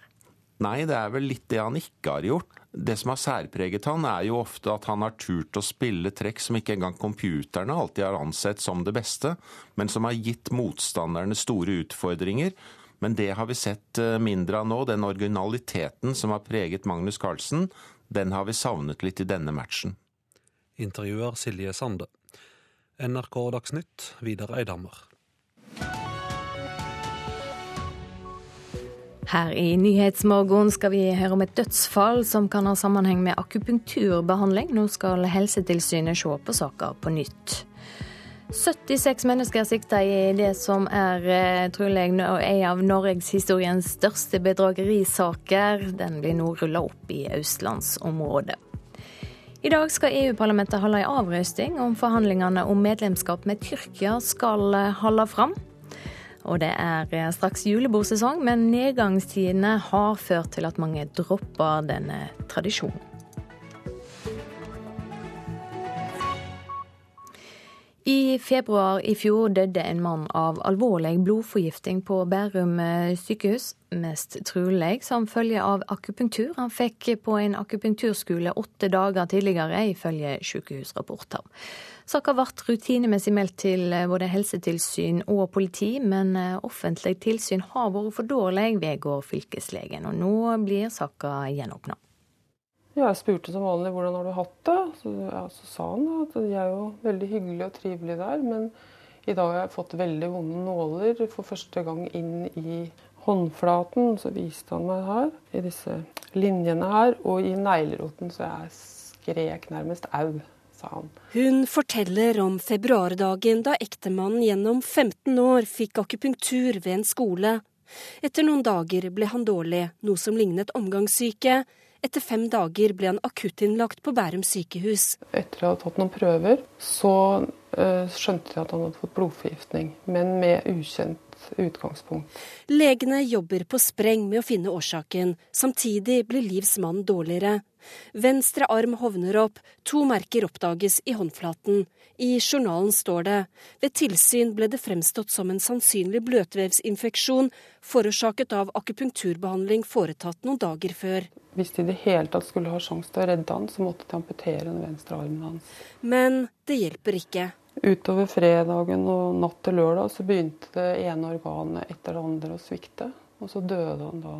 Nei, det er vel litt det han ikke har gjort. Det som har særpreget han, er jo ofte at han har turt å spille trekk som ikke engang computerne alltid har ansett som det beste, men som har gitt motstanderne store utfordringer. Men det har vi sett eh, mindre av nå. Den originaliteten som har preget Magnus Carlsen, den har vi savnet litt i denne matchen. Intervjuer Silje Sande. NRK Dagsnytt, Vidar Eidhammer. Her i Nyhetsmorgen skal vi høre om et dødsfall som kan ha sammenheng med akupunkturbehandling. Nå skal Helsetilsynet se på saka på nytt. 76 mennesker sikta i det som er eh, trolig en av norgeshistoriens største bedragerisaker. Den blir nå rulla opp i østlandsområdet. I dag skal EU-parlamentet holde en avrøsting om forhandlingene om medlemskap med Tyrkia skal eh, holde fram. Og det er eh, straks julebordsesong, men nedgangstidene har ført til at mange dropper denne tradisjonen. I februar i fjor døde en mann av alvorlig blodforgifting på Bærum eh, sykehus. Mest trolig som følge av akupunktur. Han fikk på en akupunkturskole åtte dager tidligere, ifølge sykehusrapporter. Saka ble rutinemessig meldt til eh, både helsetilsyn og politi, men eh, offentlig tilsyn har vært for dårlig, vedgår fylkeslegen. Og nå blir saka gjenåpna. Jeg spurte som vanlig hvordan har du hatt det. Så, ja, så sa han at de er jo veldig hyggelig og trivelig der, men i dag har jeg fått veldig vonde nåler for første gang inn i håndflaten. Så viste han meg her, i disse linjene her, og i negleroten, så jeg skrek nærmest au. Hun forteller om februardagen da ektemannen gjennom 15 år fikk akupunktur ved en skole. Etter noen dager ble han dårlig, noe som lignet omgangssyke. Etter fem dager ble han akuttinnlagt på Bærum sykehus. Etter å ha tatt noen prøver, så uh, skjønte jeg at han hadde fått blodforgiftning, men med ukjent utgangspunkt. Legene jobber på spreng med å finne årsaken. Samtidig blir Livs mann dårligere. Venstre arm hovner opp, to merker oppdages i håndflaten. I journalen står det ved tilsyn ble det fremstått som en sannsynlig bløtvevsinfeksjon forårsaket av akupunkturbehandling foretatt noen dager før. Hvis de i det hele tatt skulle ha sjanse til å redde han, så måtte de amputere den venstre armen hans. Men det hjelper ikke. Utover fredagen og natt til lørdag så begynte det ene organet etter det andre å svikte. Og så døde han da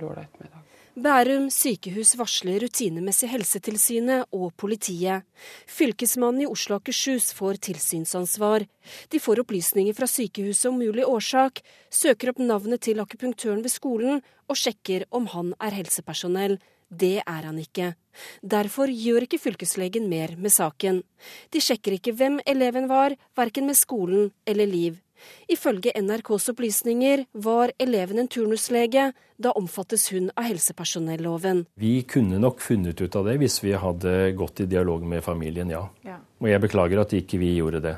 lørdag ettermiddag. Bærum sykehus varsler rutinemessig Helsetilsynet og politiet. Fylkesmannen i Oslo og Akershus får tilsynsansvar. De får opplysninger fra sykehuset om mulig årsak, søker opp navnet til akupunktøren ved skolen og sjekker om han er helsepersonell. Det er han ikke. Derfor gjør ikke fylkeslegen mer med saken. De sjekker ikke hvem eleven var, verken med skolen eller Liv. Ifølge NRKs opplysninger var eleven en turnuslege. Da omfattes hun av helsepersonelloven. Vi kunne nok funnet ut av det hvis vi hadde gått i dialog med familien, ja. ja. Og jeg beklager at ikke vi gjorde det.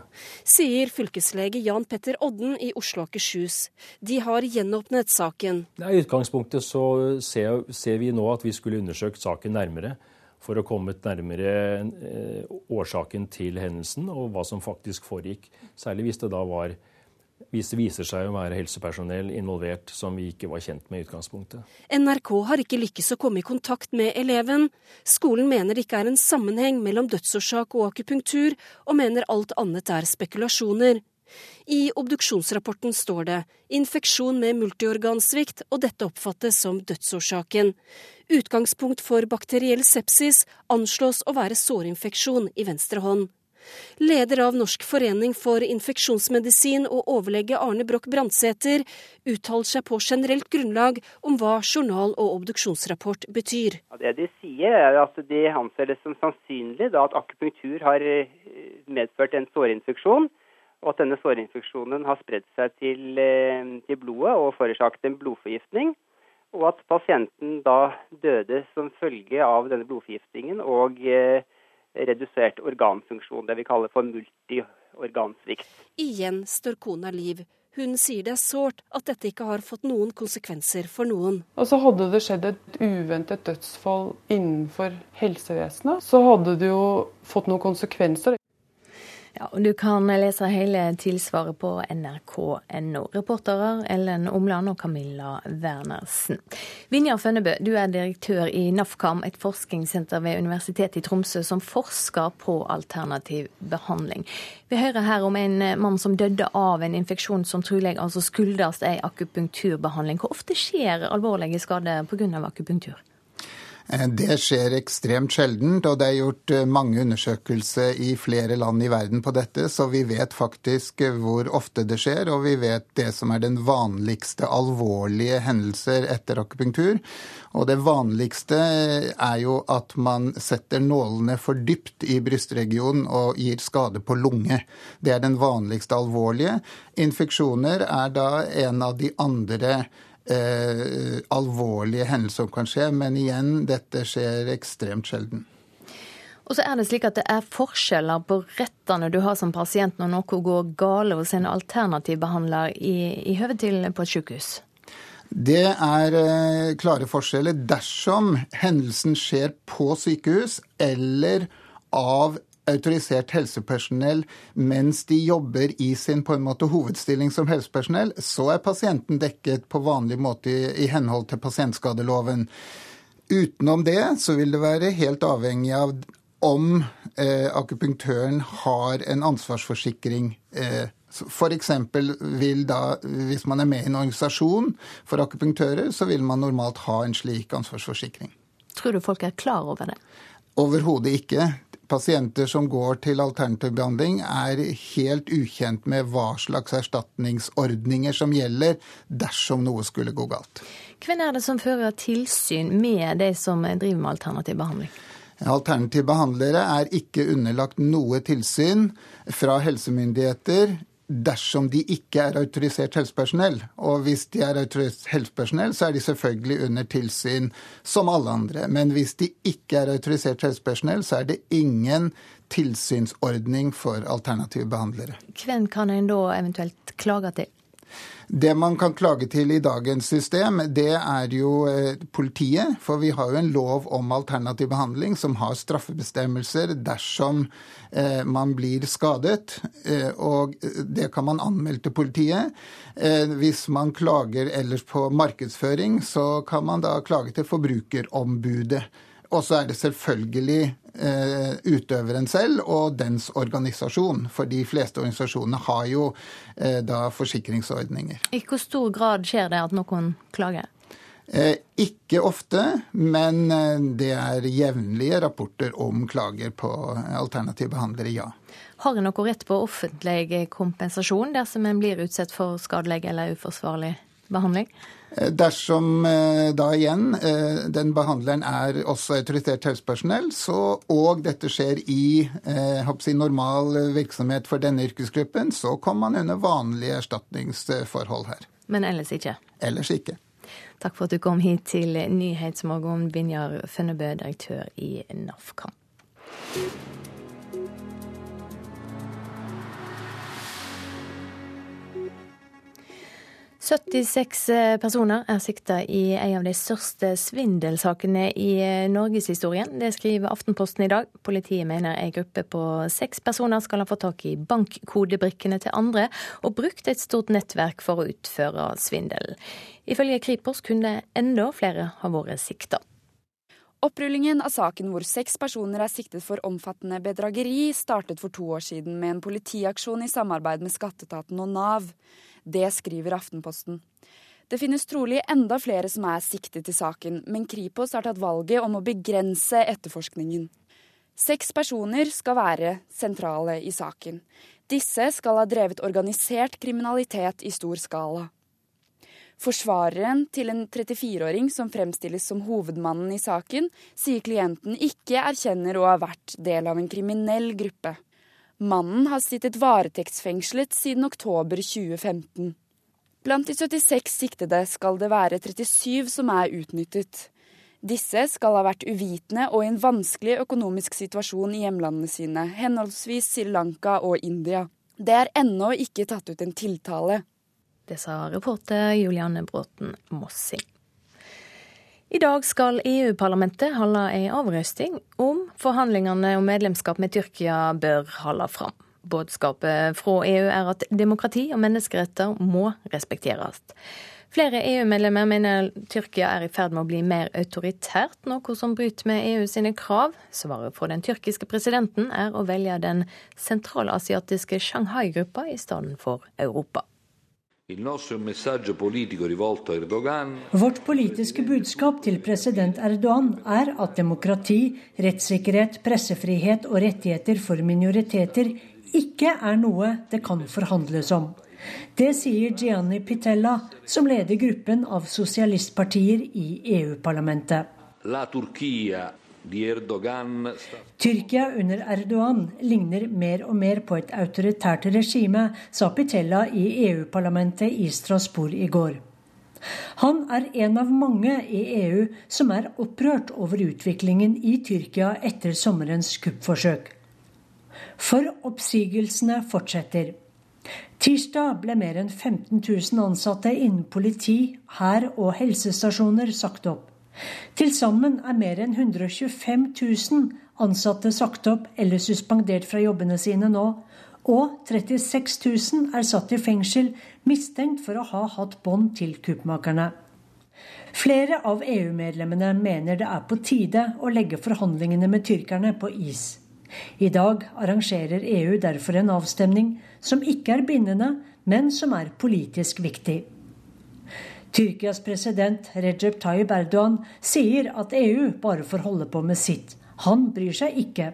Sier fylkeslege Jan Petter Odden i Oslo og Akershus. De har gjenåpnet saken. I utgangspunktet så ser, ser vi nå at vi skulle undersøkt saken nærmere for å komme nærmere eh, årsaken til hendelsen og hva som faktisk foregikk. Særlig hvis det da var hvis det viser seg å være helsepersonell involvert som vi ikke var kjent med i utgangspunktet. NRK har ikke lykkes å komme i kontakt med eleven. Skolen mener det ikke er en sammenheng mellom dødsårsak og akupunktur, og mener alt annet er spekulasjoner. I obduksjonsrapporten står det infeksjon med multiorgansvikt, og dette oppfattes som dødsårsaken. Utgangspunkt for bakteriell sepsis anslås å være sårinfeksjon i venstre hånd. Leder av Norsk forening for infeksjonsmedisin og overlege Arne Broch Brandsæter uttaler seg på generelt grunnlag om hva journal- og obduksjonsrapport betyr. Det de sier er at de anser det som sannsynlig at akupunktur har eh, medført en sårinfeksjon, og at denne sårinfeksjonen har spredd seg til, eh, til blodet og forårsaket en blodforgiftning. Og at pasienten da døde som følge av denne blodforgiftningen og eh, redusert organfunksjon, det vi kaller for multiorgansvikt. Igjen står kona Liv. Hun sier det er sårt at dette ikke har fått noen konsekvenser for noen. Og så Hadde det skjedd et uventet dødsfall innenfor helsevesenet, så hadde det jo fått noen konsekvenser. Ja, Du kan lese hele tilsvaret på nrk.no. Reportere Ellen Omland og Camilla Wernersen. Vinjar Fønnebø, du er direktør i NAFKAM, et forskningssenter ved Universitetet i Tromsø som forsker på alternativ behandling. Vi hører her om en mann som døde av en infeksjon som trolig altså skyldes ei akupunkturbehandling. Hvor ofte skjer alvorlige skader pga. akupunktur? Eh, det skjer ekstremt sjeldent, og det er gjort eh, mange undersøkelser i flere land i verden på dette, så vi vet faktisk eh, hvor ofte det skjer, og vi vet det som er den vanligste alvorlige hendelser etter akupunktur. Og det vanligste er jo at man setter nålene for dypt i brystregionen og gir skade på lunge. Det er den vanligste alvorlige. Infeksjoner er da en av de andre eh, alvorlige hendelser som kan skje, men igjen, dette skjer ekstremt sjelden. Og så er det slik at det er forskjeller på rettene du har som pasient når noe går galt hos en alternativ behandler i, i høve til på et sykehus? Det er eh, klare forskjeller dersom hendelsen skjer på sykehus eller av autorisert helsepersonell mens de jobber i sin på en måte hovedstilling som helsepersonell, så er pasienten dekket på vanlig måte i, i henhold til pasientskadeloven. Utenom det så vil det være helt avhengig av om eh, akupunktøren har en ansvarsforsikring. Eh, F.eks. vil da, hvis man er med i en organisasjon for akupunktører, så vil man normalt ha en slik ansvarsforsikring. Tror du folk er klar over det? Overhodet ikke pasienter som går til alternativ behandling, er helt ukjent med hva slags erstatningsordninger som gjelder dersom noe skulle gå galt. Hvem er det som fører tilsyn med de som driver med alternativ behandling? Alternative behandlere er ikke underlagt noe tilsyn fra helsemyndigheter dersom de ikke er autorisert helsepersonell. Og hvis de er autorisert helsepersonell, så er de selvfølgelig under tilsyn som alle andre. Men hvis de ikke er autorisert helsepersonell, så er det ingen tilsynsordning for alternative behandlere. Hvem kan en da eventuelt klage til? Det man kan klage til i dagens system, det er jo eh, politiet. For vi har jo en lov om alternativ behandling som har straffebestemmelser dersom eh, man blir skadet. Eh, og det kan man anmelde til politiet. Hvis man klager ellers på markedsføring, så kan man da klage til Forbrukerombudet. Og så er det selvfølgelig eh, utøveren selv og dens organisasjon. For de fleste organisasjonene har jo eh, da forsikringsordninger. I hvor stor grad skjer det at noen klager? Eh, ikke ofte, men eh, det er jevnlige rapporter om klager på alternative behandlere, ja. Har en noe rett på offentlig kompensasjon dersom en blir utsatt for skadelig eller uforsvarlig behandling? Eh, dersom eh, da igjen eh, den behandleren er også autorisert helsepersonell, så, og dette skjer i si, normal virksomhet for denne yrkesgruppen, så kommer man under vanlige erstatningsforhold her. Men ellers ikke? Ellers ikke. Takk for at du kom hit til Nyhetsmorgen, Binjar Fønnebø, direktør i NAFKAM. 76 eh, personer er sikta i en av de største svindelsakene i eh, norgeshistorien. Det skriver Aftenposten i dag. Politiet mener en gruppe på seks personer skal ha fått tak i bankkodebrikkene til andre, og brukt et stort nettverk for å utføre svindel. Ifølge Kripos kunne enda flere ha vært sikta. Opprullingen av saken hvor seks personer er siktet for omfattende bedrageri, startet for to år siden med en politiaksjon i samarbeid med skatteetaten og Nav. Det skriver Aftenposten. Det finnes trolig enda flere som er siktet i saken, men Kripos har tatt valget om å begrense etterforskningen. Seks personer skal være sentrale i saken. Disse skal ha drevet organisert kriminalitet i stor skala. Forsvareren til en 34-åring som fremstilles som hovedmannen i saken, sier klienten ikke erkjenner å ha vært del av en kriminell gruppe. Mannen har sittet varetektsfengslet siden oktober 2015. Blant de 76 siktede skal det være 37 som er utnyttet. Disse skal ha vært uvitende og i en vanskelig økonomisk situasjon i hjemlandene sine, henholdsvis Sri Lanka og India. Det er ennå ikke tatt ut en tiltale. Det sa reporter Julianne Bråten Mossing. I dag skal EU-parlamentet holde en avrøsting om forhandlingene om medlemskap med Tyrkia bør holde fram. Budskapet fra EU er at demokrati og menneskeretter må respekteres. Flere EU-medlemmer mener Tyrkia er i ferd med å bli mer autoritært, noe som bryter med EU sine krav. Svaret fra den tyrkiske presidenten er å velge den sentralasiatiske Shanghai-gruppa i stedet for Europa. Vårt politiske budskap til president Erdogan er at demokrati, rettssikkerhet, pressefrihet og rettigheter for minoriteter ikke er noe det kan forhandles om. Det sier Gianni Pitella, som leder gruppen av sosialistpartier i EU-parlamentet. La Turquia Tyrkia under Erdogan ligner mer og mer på et autoritært regime, sa Pitella i EU-parlamentet i Strasbourg i går. Han er en av mange i EU som er opprørt over utviklingen i Tyrkia etter sommerens kuppforsøk. For oppsigelsene fortsetter. Tirsdag ble mer enn 15 000 ansatte innen politi, hær og helsestasjoner sagt opp. Til sammen er mer enn 125 000 ansatte sagt opp eller suspendert fra jobbene sine nå, og 36 000 er satt i fengsel mistenkt for å ha hatt bånd til kuppmakerne. Flere av EU-medlemmene mener det er på tide å legge forhandlingene med tyrkerne på is. I dag arrangerer EU derfor en avstemning som ikke er bindende, men som er politisk viktig. Tyrkias president Recep Tayyip Erdogan sier at EU bare får holde på med sitt. Han bryr seg ikke.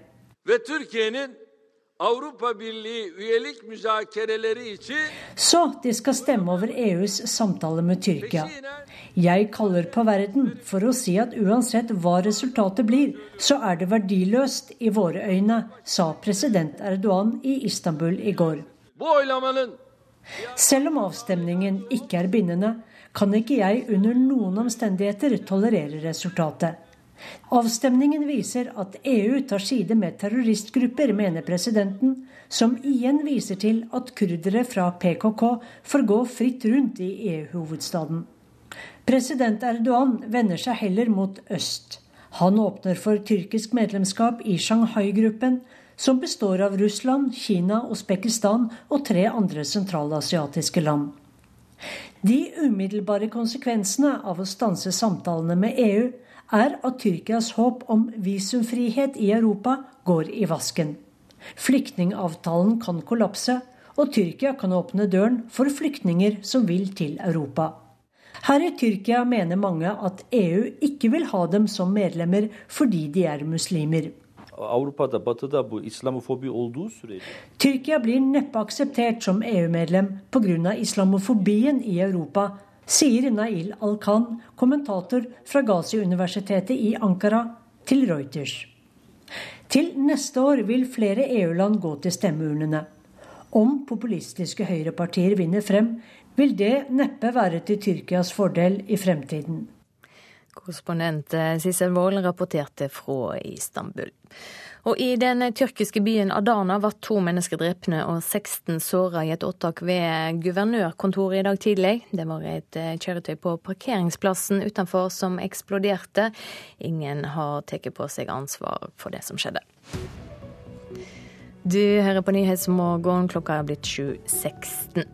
Så de skal stemme over EUs samtale med Tyrkia. Jeg kaller på verden for å si at uansett hva resultatet blir, så er det verdiløst i våre øyne, sa president Erdogan i Istanbul i går. Selv om avstemningen ikke er bindende, kan ikke jeg under noen omstendigheter tolerere resultatet. Avstemningen viser at EU tar side med terroristgrupper, mener presidenten, som igjen viser til at kurdere fra PKK får gå fritt rundt i EU-hovedstaden. President Erdogan vender seg heller mot øst. Han åpner for tyrkisk medlemskap i Shanghai-gruppen, som består av Russland, Kina, Usbekistan og tre andre sentralasiatiske land. De umiddelbare konsekvensene av å stanse samtalene med EU er at Tyrkias håp om visumfrihet i Europa går i vasken. Flyktningavtalen kan kollapse, og Tyrkia kan åpne døren for flyktninger som vil til Europa. Her i Tyrkia mener mange at EU ikke vil ha dem som medlemmer fordi de er muslimer. Avrupa'da, Batı'da bu İslamofobi olduğu sürece Tyrkia blir neppe akseptert som EU-medlem pga. islamofobien i Europa, sier Nail Alkan, kommentator fra Gazi-universitetet i Ankara, til Reuters. Til neste år vil flere EU-land gå til stemmeurnene. Om populistiske høyrepartier vinner frem, vil det neppe være til Tyrkias fordel i fremtiden. Korrespondent eh, Sissel Wold rapporterte fra Istanbul. Og I den tyrkiske byen Adana var to mennesker drepne og 16 såra i et åtak ved guvernørkontoret i dag tidlig. Det var et eh, kjøretøy på parkeringsplassen utenfor som eksploderte. Ingen har tatt på seg ansvar for det som skjedde. Du hører på Nyhetsmorgen, klokka er blitt 7.16.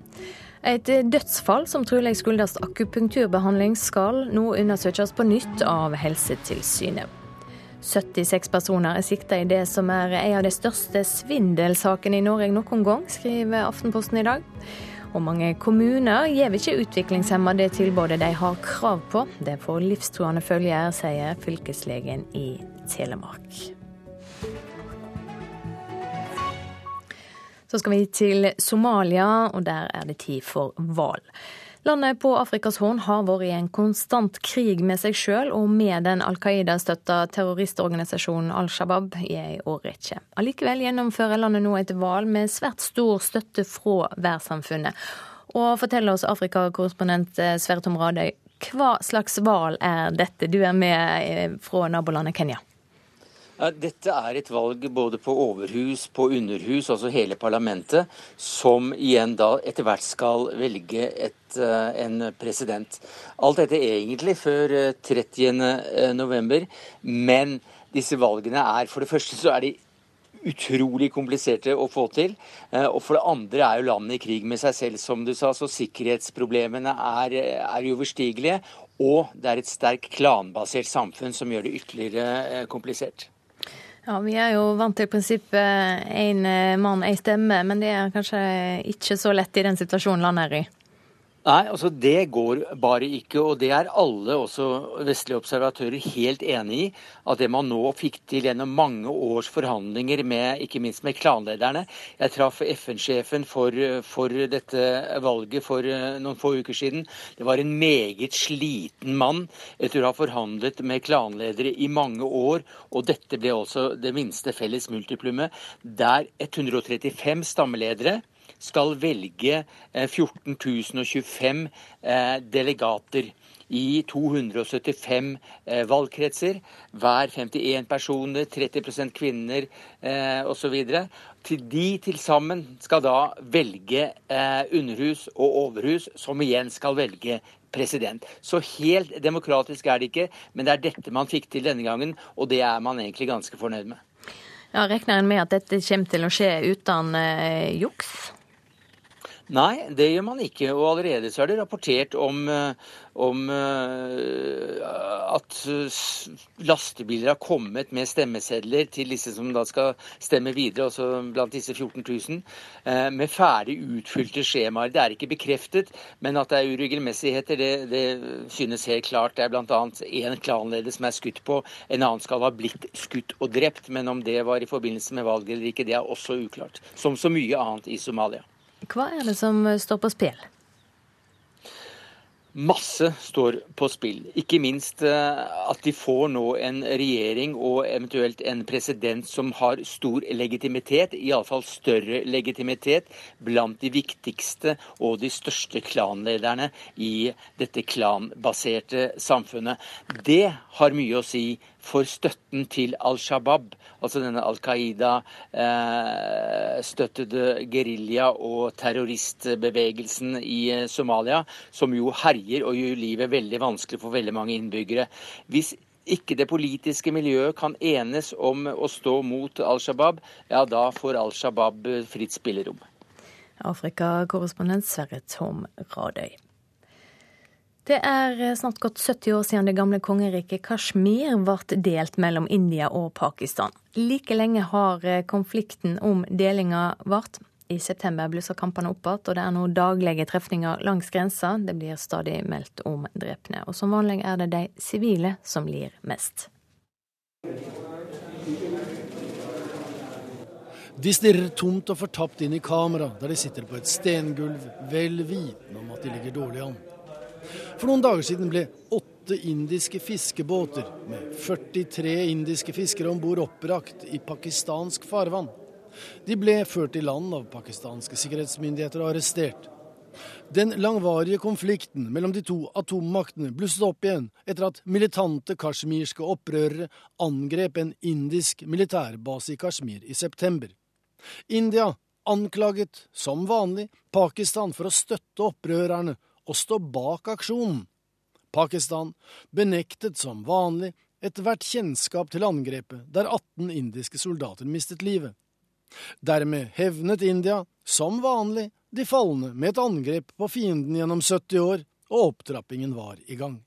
Et dødsfall som trolig skyldes akupunkturbehandling, skal nå undersøkes på nytt av Helsetilsynet. 76 personer er sikta i det som er en av de største svindelsakene i Norge noen gang, skriver Aftenposten i dag. Og mange kommuner gir ikke utviklingshemmede det tilbudet de har krav på. Det får livstruende følger, sier fylkeslegen i Telemark. Så skal vi til Somalia, og der er det tid for hval. Landet på Afrikas Horn har vært i en konstant krig med seg sjøl og med den Al Qaida-støtta terroristorganisasjonen Al Shabaab i ei årrekke. Allikevel gjennomfører landet nå et valg med svært stor støtte fra verdenssamfunnet. Og forteller oss Afrikakorrespondent Sverre Tom Radøy, hva slags valg er dette? Du er med eh, fra nabolandet Kenya. Dette er et valg både på overhus, på underhus, altså hele parlamentet, som igjen da etter hvert skal velge et, eh, en president. Alt dette egentlig før 30.11, november, men disse valgene er For det første så er de utrolig kompliserte å få til. Eh, og for det andre er jo landet i krig med seg selv, som du sa. Så sikkerhetsproblemene er, er uoverstigelige. Og det er et sterkt klanbasert samfunn som gjør det ytterligere komplisert. Ja, Vi er jo vant til prinsippet én eh, mann, én stemme, men det er kanskje ikke så lett i den situasjonen landet er i? Nei, altså det går bare ikke. Og det er alle, også vestlige observatører, helt enig i. At det man nå fikk til gjennom mange års forhandlinger med ikke minst med klanlederne Jeg traff FN-sjefen for, for, dette valget for eh, noen få uker siden. Det var en meget sliten mann etter å ha forhandlet med klanledere i mange år. Og dette ble også det minste felles multiplumet, der 135 stammeledere skal velge 14 eh, 025 eh, delegater i 275 eh, valgkretser. Hver 51 personer, 30% kvinner eh, osv. De til sammen skal da velge underhus og overhus, som igjen skal velge president. Så helt demokratisk er det ikke, men det er dette man fikk til denne gangen, og det er man egentlig ganske fornøyd med. Ja, Regner en med at dette kommer til å skje uten eh, juks? Nei, det gjør man ikke. Og allerede så er det rapportert om, eh, om uh, at lastebiler har kommet med stemmesedler til disse som da skal stemme videre, også blant disse 14 000, uh, med ferdig utfylte skjemaer. Det er ikke bekreftet, men at det er uregelmessigheter, det, det synes helt klart. Det er bl.a. én klanleder som er skutt på, en annen skal ha blitt skutt og drept. Men om det var i forbindelse med valget eller ikke, det er også uklart. Som så mye annet i Somalia. Hva er det som står på spill? Masse står på spill. Ikke minst eh, at de får nå en regjering og eventuelt en president som har stor legitimitet, iallfall større legitimitet, blant de viktigste og de største klanlederne i dette klanbaserte samfunnet. Det har mye å si for støtten til Al Shabaab, altså denne Al Qaida-støttede eh, gerilja- og terroristbevegelsen i eh, Somalia, som jo herjer og gjør livet veldig vanskelig for veldig mange innbyggere. Hvis ikke det politiske miljøet kan enes om å stå mot Al Shabaab, ja da får Al Shabaab fritt spillerom. Afrikakorrespondent Sverre Tom Radøy. Det er snart gått 70 år siden det gamle kongeriket Kashmir ble delt mellom India og Pakistan. Like lenge har konflikten om delinga vart. I september blusser kampene opp igjen, og det er nå daglige trefninger langs grensa. Det blir stadig meldt om drepne. Og som vanlig er det de sivile som lir mest. De stirrer tomt og fortapt inn i kamera, der de sitter på et stengulv, vel vitende om at de ligger dårlig an. For noen dager siden ble åtte indiske fiskebåter med 43 indiske fiskere om bord oppbrakt i pakistansk farvann. De ble ført i land av pakistanske sikkerhetsmyndigheter og arrestert. Den langvarige konflikten mellom de to atommaktene blusset opp igjen etter at militante kasjmirske opprørere angrep en indisk militærbase i Kashmir i september. India anklaget, som vanlig, Pakistan for å støtte opprørerne og stå bak aksjonen. Pakistan benektet som vanlig ethvert kjennskap til angrepet, der 18 indiske soldater mistet livet. Dermed hevnet India, som vanlig, de falne med et angrep på fienden gjennom 70 år, og opptrappingen var i gang.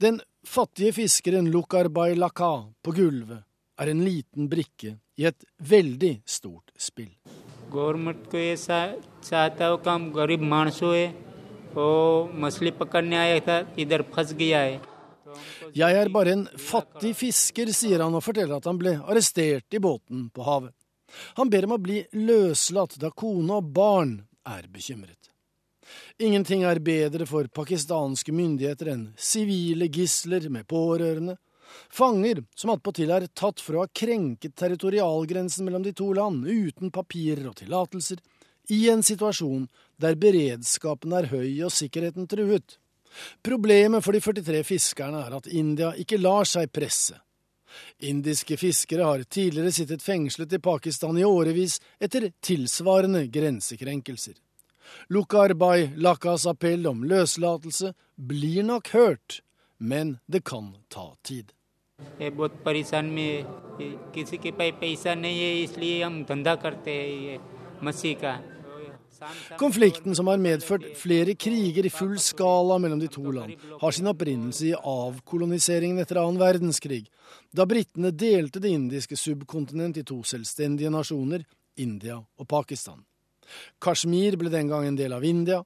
Den fattige fiskeren Lukarbai Laka på gulvet er en liten brikke i et veldig stort spill. Government को ये चाहता हो काम गरीब मानसों है वो मछली पकड़ने आया था इधर फंस गया है Jeg er bare en fattig fisker, sier han og forteller at han ble arrestert i båten på havet. Han ber om å bli løslatt da kone og barn er bekymret. Ingenting er bedre for pakistanske myndigheter enn sivile gisler med pårørende, fanger som attpåtil er tatt for å ha krenket territorialgrensen mellom de to land uten papirer og tillatelser, i en situasjon der beredskapen er høy og sikkerheten truet. Problemet for de 43 fiskerne er at India ikke lar seg presse. Indiske fiskere har tidligere sittet fengslet i Pakistan i årevis etter tilsvarende grensekrenkelser. Lukar Bay Lakas appell om løslatelse blir nok hørt, men det kan ta tid. Jeg er veldig parisan med, Ingen har penger, derfor gjør. Konflikten som har medført flere kriger i full skala mellom de to land, har sin opprinnelse i avkoloniseringen etter annen verdenskrig, da britene delte det indiske subkontinent i to selvstendige nasjoner, India og Pakistan. Kashmir ble den gang en del av India.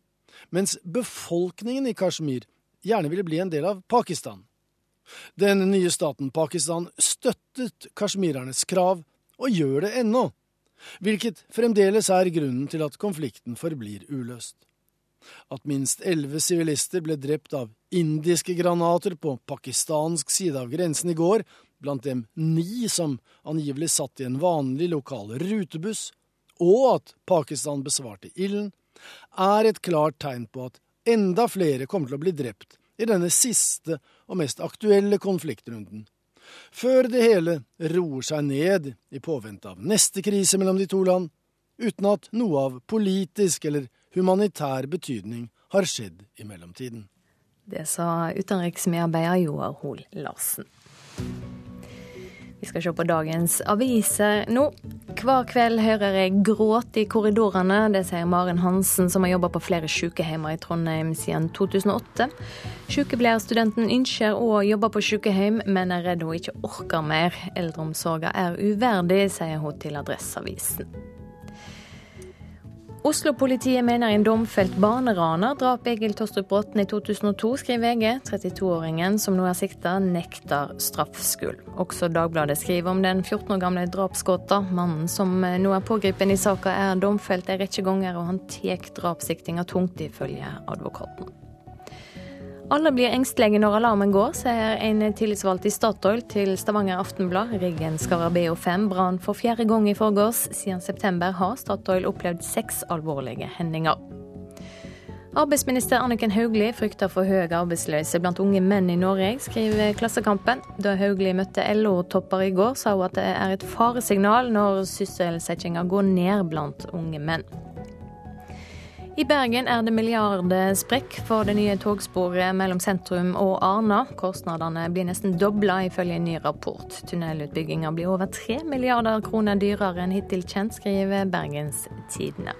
mens befolkningen i Kashmir gjerne ville bli en del av Pakistan. Den nye staten Pakistan støttet kasjmirernes krav, og gjør det ennå, hvilket fremdeles er grunnen til at konflikten forblir uløst. At minst elleve sivilister ble drept av indiske granater på pakistansk side av grensen i går, blant dem ni som angivelig satt i en vanlig lokal rutebuss, og at Pakistan besvarte ilden, er et klart tegn på at enda flere kommer til å bli drept i denne siste og mest aktuelle konfliktrunden, før det hele roer seg ned i påvente av neste krise mellom de to land, uten at noe av politisk eller humanitær betydning har skjedd i mellomtiden. Det sa utenriksmedarbeider Joar Hoel Larsen. Vi skal se på dagens aviser nå. Hver kveld hører jeg gråt i korridorene. Det sier Maren Hansen, som har jobba på flere sykehjem i Trondheim siden 2008. Sykepleierstudenten ønsker å jobbe på sykehjem, men er redd hun ikke orker mer. Eldreomsorgen er uverdig, sier hun til Adresseavisen. Oslo-politiet mener en domfelt barneraner drap Egil Tostrup Bråten i 2002, skriver VG. 32-åringen som nå er sikta, nekter straffskyld. Også Dagbladet skriver om den 14 år gamle drapsgåta. Mannen som nå er pågrepet i saka, er domfelt en rekke ganger, og han tar drapssiktinga tungt, ifølge advokaten. Alle blir engstelige når alarmen går, sier en tillitsvalgt i Statoil til Stavanger Aftenblad. Riggen Scarabeo 5 brann for fjerde gang i forgårs. Siden september har Statoil opplevd seks alvorlige hendinger. Arbeidsminister Anniken Hauglie frykter for høy arbeidsløse blant unge menn i Norge, skriver Klassekampen. Da Hauglie møtte LO-topper i går, sa hun at det er et faresignal når sysselsettinga går ned blant unge menn. I Bergen er det milliardsprekk for det nye togsporet mellom sentrum og Arna. Kostnadene blir nesten dobla, ifølge en ny rapport. Tunnelutbygginga blir over tre milliarder kroner dyrere enn hittil kjent, skriver Bergens Tidende.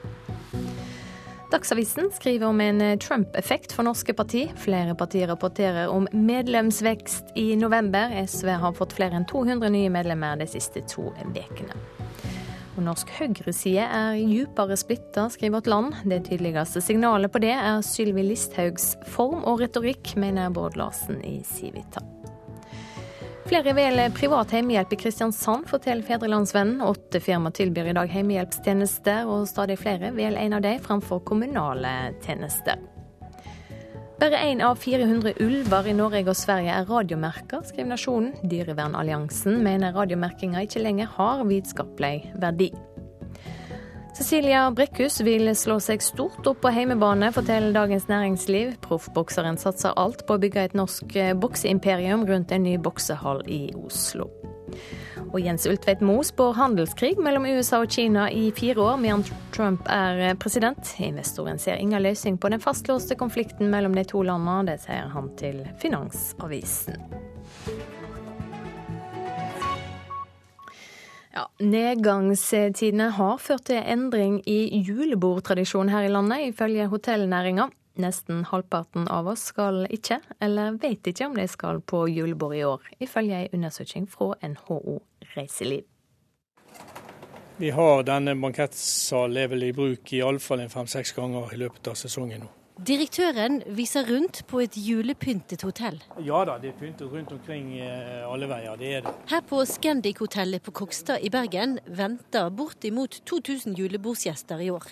Dagsavisen skriver om en Trump-effekt for norske parti. Flere partier rapporterer om medlemsvekst i november. SV har fått flere enn 200 nye medlemmer de siste to ukene. Og norsk høyreside er djupere splitta, skriver Vårt Land. Det tydeligste signalet på det er Sylvi Listhaugs form og retorikk, mener Bård Larsen i Civita. Flere velger privat hjemmehjelp i Kristiansand, forteller Fedrelandsvennen. Åtte firma tilbyr i dag hjemmehjelpstjenester, og stadig flere velger en av dem framfor kommunale tjenester. Bare én av 400 ulver i Norge og Sverige er radiomerka, skriver Nasjonen. Dyrevernalliansen mener radiomerkinga ikke lenger har vitenskapelig verdi. Cecilia Brekkhus vil slå seg stort opp på heimebane, forteller Dagens Næringsliv. Proffbokseren satser alt på å bygge et norsk bokseimperium rundt en ny boksehall i Oslo. Og Jens Ultveit Moe spår handelskrig mellom USA og Kina i fire år, mens Trump er president. Investoren ser ingen løsning på den fastlåste konflikten mellom de to landene. Det sier han til Finansavisen. Ja, Nedgangstidene har ført til endring i julebordtradisjonen her i landet, ifølge hotellnæringa. Nesten halvparten av oss skal ikke, eller vet ikke om de skal på julebord i år, ifølge en undersøking fra NHO Reiseliv. Vi har denne bankettsalen i bruk i alle fall fem-seks ganger i løpet av sesongen nå. Direktøren viser rundt på et julepyntet hotell. Ja da, det er pyntet rundt omkring eh, alle veier. Det er det. Her på Scandic-hotellet på Kokstad i Bergen venter bortimot 2000 julebordsgjester i år.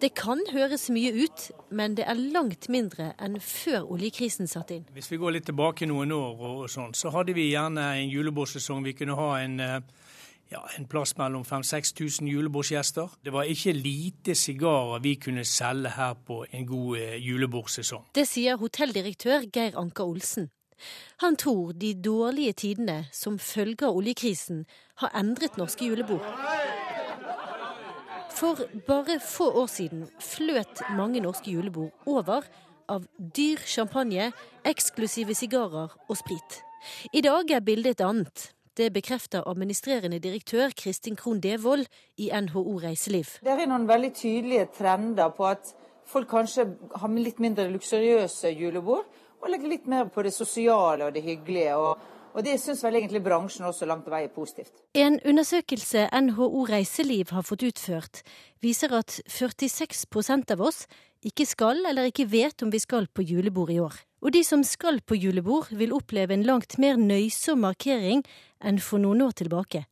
Det kan høres mye ut, men det er langt mindre enn før oljekrisen satte inn. Hvis vi går litt tilbake noen år, og sånn, så hadde vi gjerne en julebordsesong. Vi kunne ha en, eh, ja, en plass mellom 5000-6000 julebordsgjester. Det var ikke lite sigarer vi kunne selge her på en god eh, julebordsesong. Det sier hotelldirektør Geir Anker Olsen. Han tror de dårlige tidene som følge av oljekrisen har endret norske julebord. For bare få år siden fløt mange norske julebord over av dyr champagne, eksklusive sigarer og sprit. I dag er bildet et annet. Det bekrefter administrerende direktør Kristin Krohn Devold i NHO Reiseliv. Det er noen veldig tydelige trender på at folk kanskje har litt mindre luksuriøse julebord, og legger litt mer på det sosiale og det hyggelige. og Og det syns vel egentlig bransjen også langt på vei er positivt. En undersøkelse NHO Reiseliv har fått utført, viser at 46% av oss ikke skal eller ikke vet om vi skal på julebord i år. Og de som skal på julebord, vil oppleve en langt mer nøysom markering enn for noen år tilbake.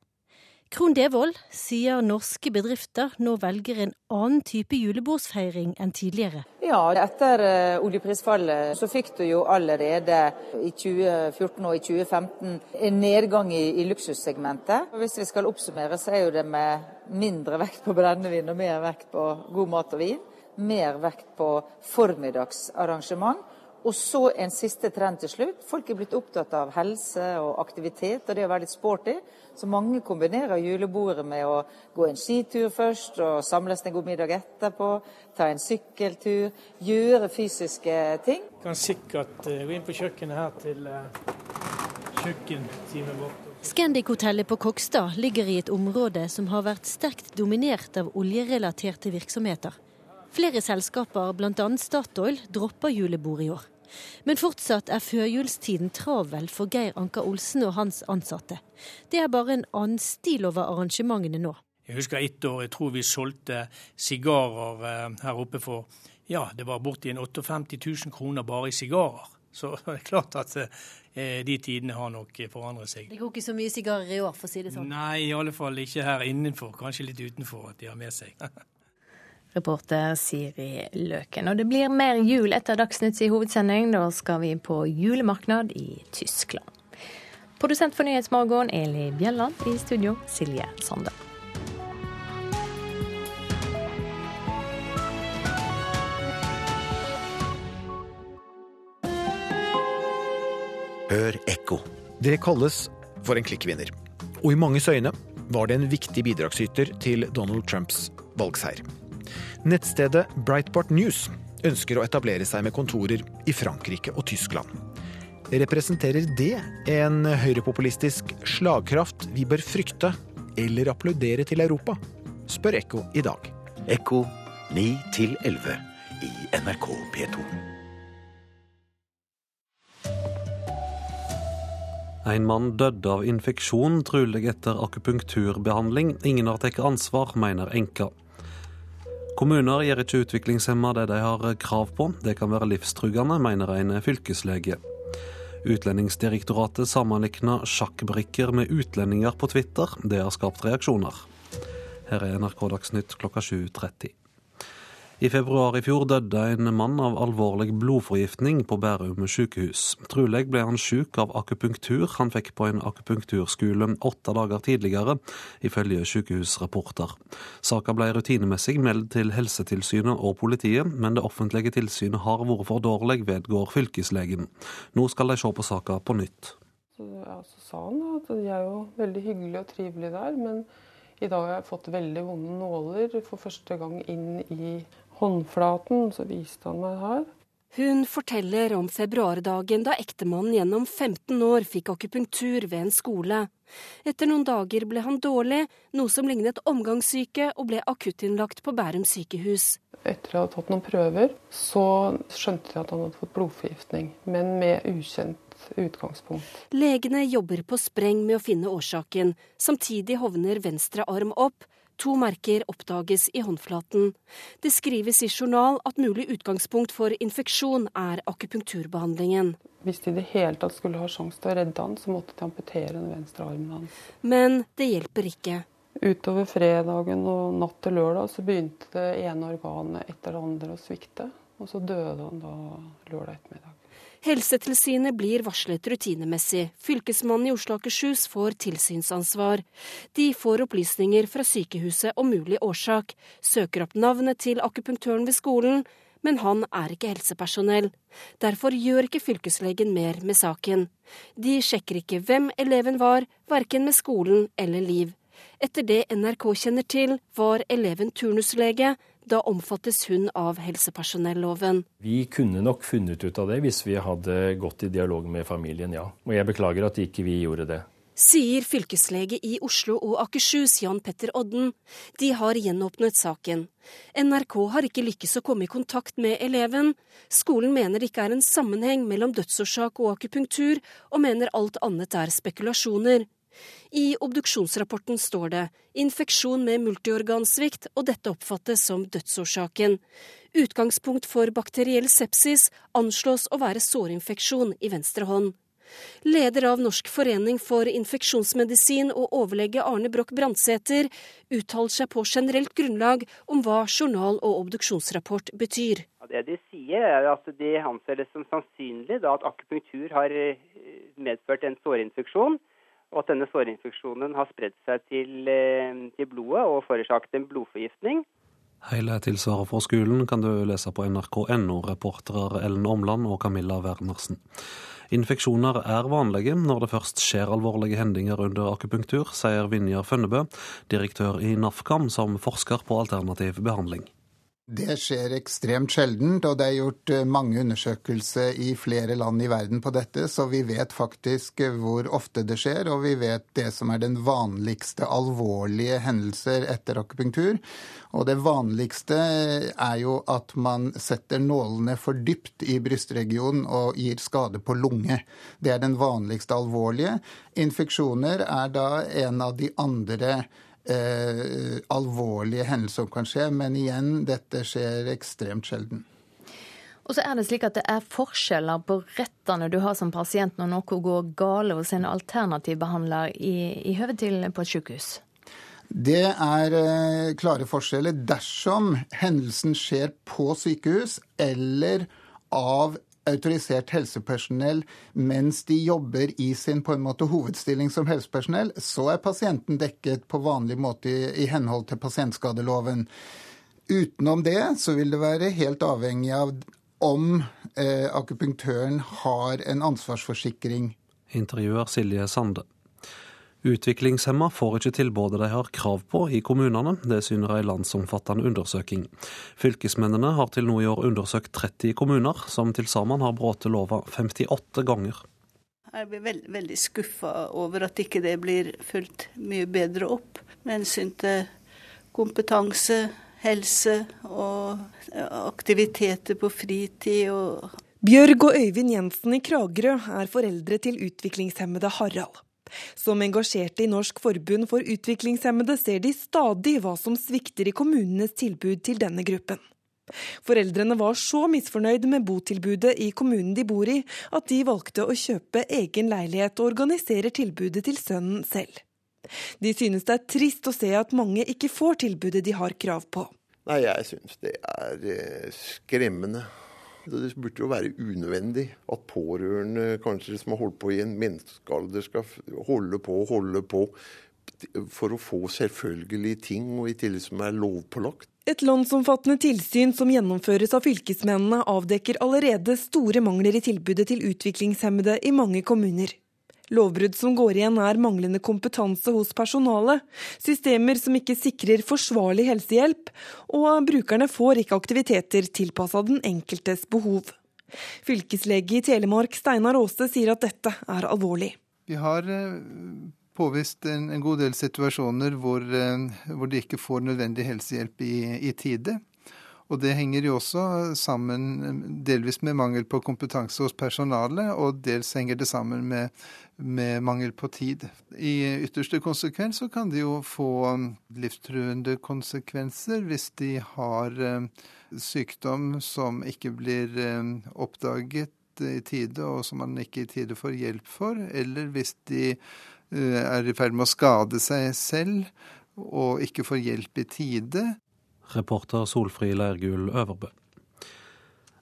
Krohn Devold sier norske bedrifter nå velger en annen type julebordsfeiring enn tidligere. Ja, etter uh, oljeprisfallet så fikk du jo allerede i 2014 og i 2015 en nedgang i, i luksussegmentet. Hvis vi skal oppsummere, så er jo det med mindre vekt på brennevin og mer vekt på god mat og vin. Mer vekt på formiddagsarrangement og så en siste trend til slutt. Folk er blitt opptatt av helse og aktivitet og det å være litt sporty. Så mange kombinerer julebordet med å gå en skitur først og samles en god middag etterpå. Ta en sykkeltur. Gjøre fysiske ting. Kan sikkert uh, gå inn på kjøkkenet her til uh, kjøkkentimen vår. Scandic-hotellet på Kokstad ligger i et område som har vært sterkt dominert av oljerelaterte virksomheter. Flere selskaper, bl.a. Statoil, dropper julebord i år. Men fortsatt er førjulstiden travel for Geir Anker Olsen og hans ansatte. Det er bare en annen stil over arrangementene nå. Jeg husker ett år jeg tror vi solgte sigarer eh, her oppe for ja, det var borti en 58 000 kroner bare i sigarer. Så det er klart at eh, de tidene har nok forandret seg. Det går ikke så mye sigarer i år, for å si det sånn? Nei, i alle fall ikke her innenfor. Kanskje litt utenfor at de har med seg. Reporter Siri Løken. Og det blir mer jul etter Dagsnytts i hovedsending. Da skal vi på julemarknad i Tyskland. Produsent for Nyhetsmorgen Eli Bjelland. I studio Silje Sande. Hør ekko. Det kalles for en klikkvinner. Og i manges øyne var det en viktig bidragsyter til Donald Trumps valgseier. Nettstedet Breitbart News ønsker å etablere seg med kontorer i Frankrike og Tyskland. Representerer det en høyrepopulistisk slagkraft vi bør frykte eller applaudere til Europa? Spør Ekko i dag. Ekko 9 11 i NRK P2. En mann døde av infeksjon, trolig etter akupunkturbehandling. Ingen har tatt ansvar, mener enka. Kommuner gir ikke utviklingshemma det de har krav på. Det kan være livstruende, mener en fylkeslege. Utlendingsdirektoratet sammenligner sjakkbrikker med utlendinger på Twitter. Det har skapt reaksjoner. Her er NRK Dagsnytt klokka 7.30. I februar i fjor døde en mann av alvorlig blodforgiftning på Bærum sykehus. Trolig ble han syk av akupunktur han fikk på en akupunkturskole åtte dager tidligere, ifølge sykehusrapporter. Saka ble rutinemessig meldt til Helsetilsynet og politiet, men det offentlige tilsynet har vært for dårlig, vedgår fylkeslegen. Nå skal de se på saka på nytt. Så, ja, så sa han at de er jo veldig hyggelig og trivelig der, men i dag har jeg fått veldig vonde nåler for første gang inn i håndflaten, så viste han meg her. Hun forteller om februardagen da ektemannen gjennom 15 år fikk akupunktur ved en skole. Etter noen dager ble han dårlig, noe som lignet omgangssyke, og ble akuttinnlagt på Bærum sykehus. Etter å ha tatt noen prøver, så skjønte jeg at han hadde fått blodforgiftning, men med ukjent utgangspunkt. Legene jobber på spreng med å finne årsaken. Samtidig hovner venstre arm opp, To merker oppdages i håndflaten. Det skrives i journal at mulig utgangspunkt for infeksjon er akupunkturbehandlingen. Hvis de i det hele tatt skulle ha sjanse til å redde han, så måtte de amputere den venstre armen hans. Men det hjelper ikke. Utover fredagen og natt til lørdag så begynte det ene organet etter det andre å svikte. Og så døde han da lørdag ettermiddag. Helsetilsynet blir varslet rutinemessig. Fylkesmannen i Oslo og Akershus får tilsynsansvar. De får opplysninger fra sykehuset om mulig årsak, søker opp navnet til akupunktøren ved skolen, men han er ikke helsepersonell. Derfor gjør ikke fylkeslegen mer med saken. De sjekker ikke hvem eleven var, verken med skolen eller Liv. Etter det NRK kjenner til, var eleven turnuslege, da omfattes hun av helsepersonelloven. Vi kunne nok funnet ut av det hvis vi hadde gått i dialog med familien, ja. Og jeg beklager at ikke vi gjorde det. Sier fylkeslege i Oslo og Akershus Jan Petter Odden. De har gjenåpnet saken. NRK har ikke lykkes å komme i kontakt med eleven. Skolen mener det ikke er en sammenheng mellom dødsårsak og akupunktur, og mener alt annet er spekulasjoner. I obduksjonsrapporten står det infeksjon med multiorgansvikt, og dette oppfattes som dødsårsaken. Utgangspunkt for bakteriell sepsis anslås å være sårinfeksjon i venstre hånd. Leder av Norsk forening for infeksjonsmedisin og overlege Arne Broch Brandsæter uttaler seg på generelt grunnlag om hva journal- og obduksjonsrapport betyr. Det de sier er at de anser det som sannsynlig at akupunktur har eh, medført en sårinfeksjon, og at denne sårinfeksjonen har spredd seg til, eh, til blodet og forårsaket en blodforgiftning. Hele tilsvaret fra skolen kan du lese på nrk.no, reportere Ellen Omland og Camilla Wernersen. Infeksjoner er vanlige når det først skjer alvorlige hendinger under akupunktur, sier Vinjar Fønnebø, direktør i NAFKAM, som forsker på alternativ behandling. Det skjer ekstremt sjeldent, og det er gjort eh, mange undersøkelser i flere land i verden på dette, så vi vet faktisk eh, hvor ofte det skjer, og vi vet det som er den vanligste alvorlige hendelser etter akupunktur. Og det vanligste eh, er jo at man setter nålene for dypt i brystregionen og gir skade på lunge. Det er den vanligste alvorlige. Infeksjoner er da en av de andre eh, alvorlige hendelser som kan skje, men igjen, dette skjer ekstremt sjelden. Og så er det slik at det er forskjeller på rettene du har som pasient når noe går gale hos en alternativbehandler i, i høve til på et sykehus? Det er eh, klare forskjeller dersom hendelsen skjer på sykehus eller av autorisert helsepersonell mens de jobber i sin på en måte hovedstilling som helsepersonell, så er pasienten dekket på vanlig måte i, i henhold til pasientskadeloven. Utenom det så vil det være helt avhengig av om eh, akupunktøren har en ansvarsforsikring. Intervjuer Silje Sande. Utviklingshemma får ikke tilbudet de har krav på i kommunene. Det syner en landsomfattende undersøking. Fylkesmennene har til nå i år undersøkt 30 kommuner, som til sammen har brutt lova 58 ganger. Jeg blir veld, veldig skuffa over at ikke det blir fulgt mye bedre opp med hensyn til kompetanse, helse og aktiviteter på fritid. og Bjørg og Øyvind Jensen i Kragerø er foreldre til utviklingshemmede Harald. Som engasjerte i Norsk forbund for utviklingshemmede ser de stadig hva som svikter i kommunenes tilbud til denne gruppen. Foreldrene var så misfornøyd med botilbudet i kommunen de bor i, at de valgte å kjøpe egen leilighet og organisere tilbudet til sønnen selv. De synes det er trist å se at mange ikke får tilbudet de har krav på. Nei, jeg synes det er eh, skremmende. Det burde jo være unødvendig at pårørende, kanskje som har holdt på i en menneskealder, skal holde på og holde på for å få selvfølgelige ting, og i tillegg som er lovpålagt. Et landsomfattende tilsyn som gjennomføres av fylkesmennene, avdekker allerede store mangler i tilbudet til utviklingshemmede i mange kommuner. Lovbrudd som går igjen er manglende kompetanse hos personalet, systemer som ikke sikrer forsvarlig helsehjelp, og brukerne får ikke aktiviteter tilpassa den enkeltes behov. Fylkeslege i Telemark Steinar Aaste sier at dette er alvorlig. Vi har eh, påvist en, en god del situasjoner hvor, eh, hvor, de ikke får nødvendig helsehjelp i, i tide. Og det henger jo også sammen delvis med mangel på kompetanse hos personalet, og dels henger det sammen med, med mangel på tid. I ytterste konsekvens så kan det jo få livstruende konsekvenser hvis de har eh, sykdom som ikke blir eh, oppdaget i tide, og som man ikke i tide får hjelp for, eller hvis de eh, er i ferd med å skade seg selv og ikke får hjelp i tide, Reporter Solfri Leirgul Øverbø.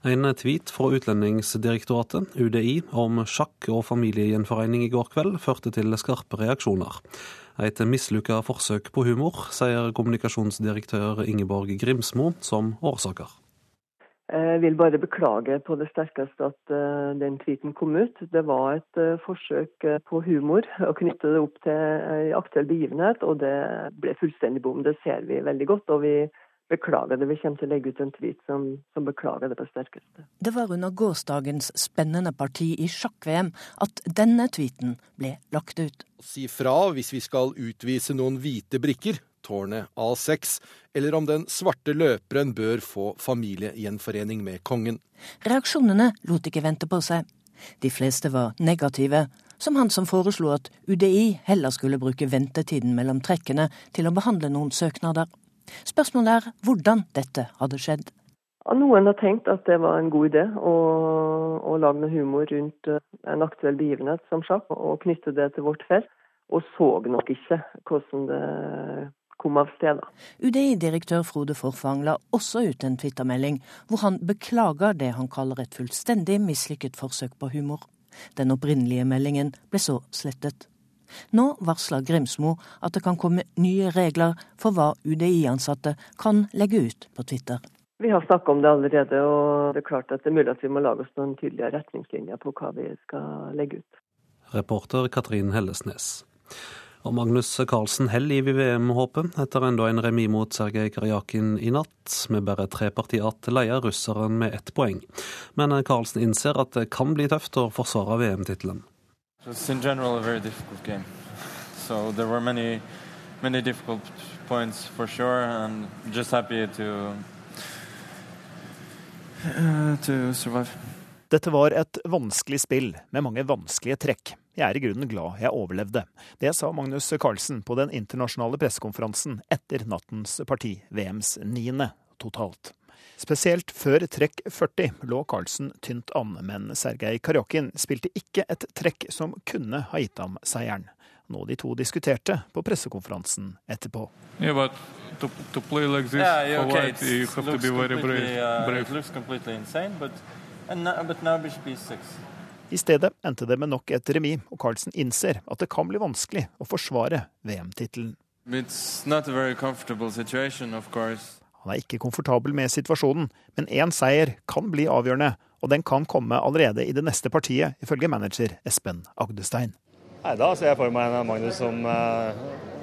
En tweet fra Utlendingsdirektoratet, UDI, om sjakk og familiegjenforening i går kveld førte til skarpe reaksjoner. Et mislykka forsøk på humor, sier kommunikasjonsdirektør Ingeborg Grimsmo som årsaker. Jeg vil bare beklage på det sterkeste at eh, den tweeten kom ut. Det var et eh, forsøk eh, på humor å knytte det opp til en aktuell begivenhet, og det ble fullstendig bom. Det ser vi veldig godt. og vi beklager det. Vi kommer til å legge ut en tweet som, som beklager det på sterkeste. Det var under gårsdagens spennende parti i sjakk-VM at denne tweeten ble lagt ut. Si fra hvis vi skal utvise noen hvite brikker, tårnet A6, eller om den svarte løperen bør få familiegjenforening med kongen. Reaksjonene lot ikke vente på seg. De fleste var negative, som han som foreslo at UDI heller skulle bruke ventetiden mellom trekkene til å behandle noen søknader. Spørsmålet er hvordan dette hadde skjedd. Noen har tenkt at det var en god idé å, å lage noe humor rundt eh, en aktuell begivenhet som sjakk, og knytte det til vårt felt, og så nok ikke hvordan det kom av sted. UDI-direktør Frode Forfang la også ut en twittermelding hvor han beklager det han kaller et fullstendig mislykket forsøk på humor. Den opprinnelige meldingen ble så slettet. Nå varsler Grimsmo at det kan komme nye regler for hva UDI-ansatte kan legge ut på Twitter. Vi har snakka om det allerede, og det er klart at det er mulig at vi må lage oss noen tydelige retningslinjer på hva vi skal legge ut. Reporter Katrin Hellesnes. Og Magnus Carlsen hell i VM-håpet etter enda en remis mot Sergej Karjakin i natt. Med bare tre partier igjen leder russeren med ett poeng. Men Carlsen innser at det kan bli tøft å forsvare VM-tittelen. It's in general a very difficult game. So there were many, many difficult points for sure, and just happy to uh, to survive. Dette var et vanskelig spill med mange vanskelige trekk. Jeg er i grunnen glad jeg overlevde. Det sa Magnus Carlsen på den internasjonale pressekonferansen etter nattens parti, VMs niende totalt. Spesielt før trekk 40 lå Carlsen tynt an, men Sergej Karjakin spilte ikke et trekk som kunne ha gitt ham seieren. Noe de to diskuterte på pressekonferansen etterpå. Yeah, but to, to play like this yeah, okay. white, you have to be very brave. Uh, brave. It looks completely insane, but, and, but now we should six. I stedet endte det med nok et remis, og Carlsen innser at det kan bli vanskelig å forsvare VM-tittelen. It's not a very comfortable situation, of course. Han er ikke komfortabel med situasjonen, men én seier kan bli avgjørende, og den kan komme allerede i det neste partiet, ifølge manager Espen Agdestein. Nei, Da ser jeg for meg en Magnus som, eh,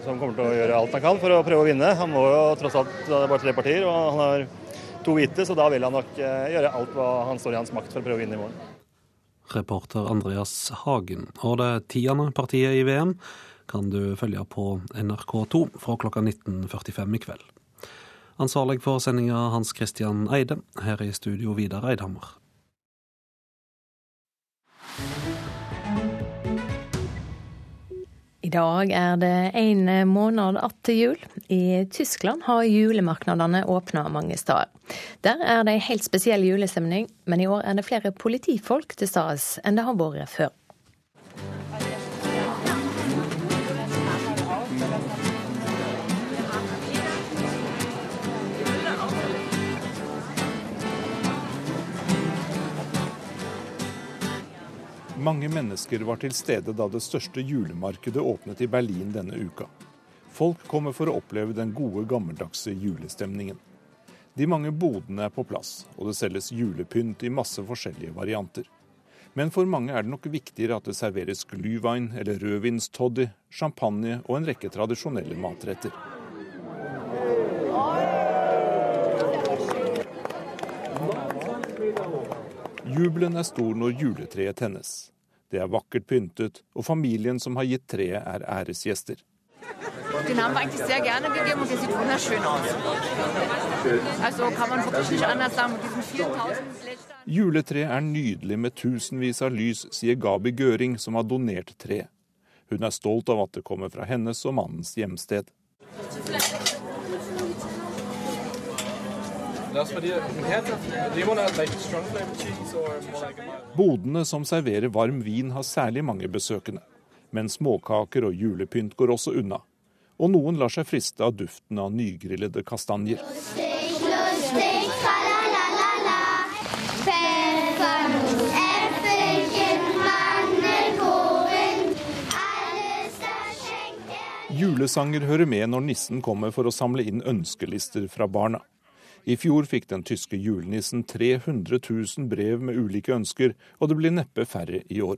som, kommer til å gjøre alt han kan for å prøve å vinne. Han må jo tross alt, Det er bare tre partier, og han har to hvite, så da vil han nok eh, gjøre alt hva han står i hans makt for å prøve å vinne i morgen. Reporter Andreas Hagen. Og det tiende partiet i VM kan du følge på NRK2 fra klokka 19.45 i kveld. Ansvarlig for sendinga Hans Christian Eide. Her i studio Vidar Eidhammer. I dag er det en måned att til jul. I Tyskland har julemarkedene åpna mange steder. Der er det en helt spesiell julestemning, men i år er det flere politifolk til stede enn det har vært før. Mange mennesker var til stede da det største julemarkedet åpnet i Berlin denne uka. Folk kommer for å oppleve den gode, gammeldagse julestemningen. De mange bodene er på plass, og det selges julepynt i masse forskjellige varianter. Men for mange er det nok viktigere at det serveres glühwein eller rødvinstoddy, champagne og en rekke tradisjonelle matretter. Jubelen er stor når juletreet tennes. Det er vakkert pyntet, og familien som har gitt treet, er æresgjester. Den haben wir eigentlich sehr gerne gegeben und der sieht wunderschön aus. Also kann man wirklich nicht anders sagen mit diesen 4000 Lichter. Juletreet er nydelig med tusenvis av lys, sier Gabi Gøring, som har donert tre. Hun er stolt av at det kommer fra hennes og mannens hjemsted. Bodene som serverer varm vin, har særlig mange besøkende. Men småkaker og julepynt går også unna. Og noen lar seg friste av duften av nygrillede kastanjer. Julesanger hører med når nissen kommer for å samle inn ønskelister fra barna. I fjor fikk den tyske julenissen 300 000 brev med ulike ønsker, og det blir neppe færre i år.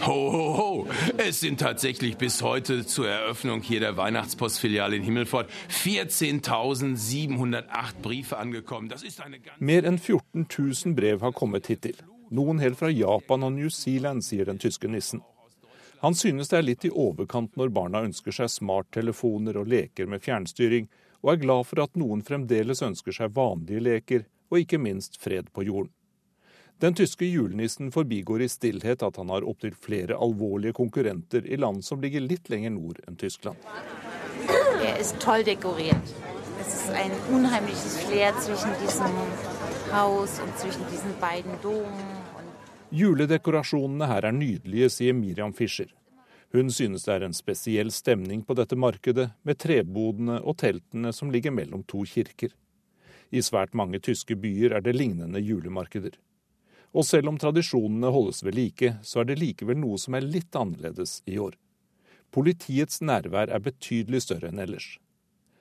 Ho, ho, ho! Es sind tatsächlich bis heute zur Eröffnung hier der Weihnachtspostfiliale in Himmelfort 14.708 Briefe angekommen. Das ist eine ganz Mer enn 14 000 brev har kommet hittil. Noen helt fra Japan og New Zealand, sier den tyske nissen. Han synes det er litt i overkant når barna ønsker seg smarttelefoner og leker med fjernstyring, og er glad for at noen fremdeles ønsker seg vanlige leker, og ikke minst fred på jorden. Den tyske julenissen forbigår i stillhet at han har opptil flere alvorlige konkurrenter i land som ligger litt lenger nord enn Tyskland. Er toll dekoriert. Es ist ein unheimliches Flair zwischen diesem Haus und zwischen diesen beiden Domen. Juledekorasjonene her er nydelige, sier Miriam Fischer. Hun synes det er en spesiell stemning på dette markedet, med trebodene og teltene som ligger mellom to kirker. I svært mange tyske byer er det lignende julemarkeder. Og selv om tradisjonene holdes ved like, så er det likevel noe som er litt annerledes i år. Politiets nærvær er betydelig større enn ellers.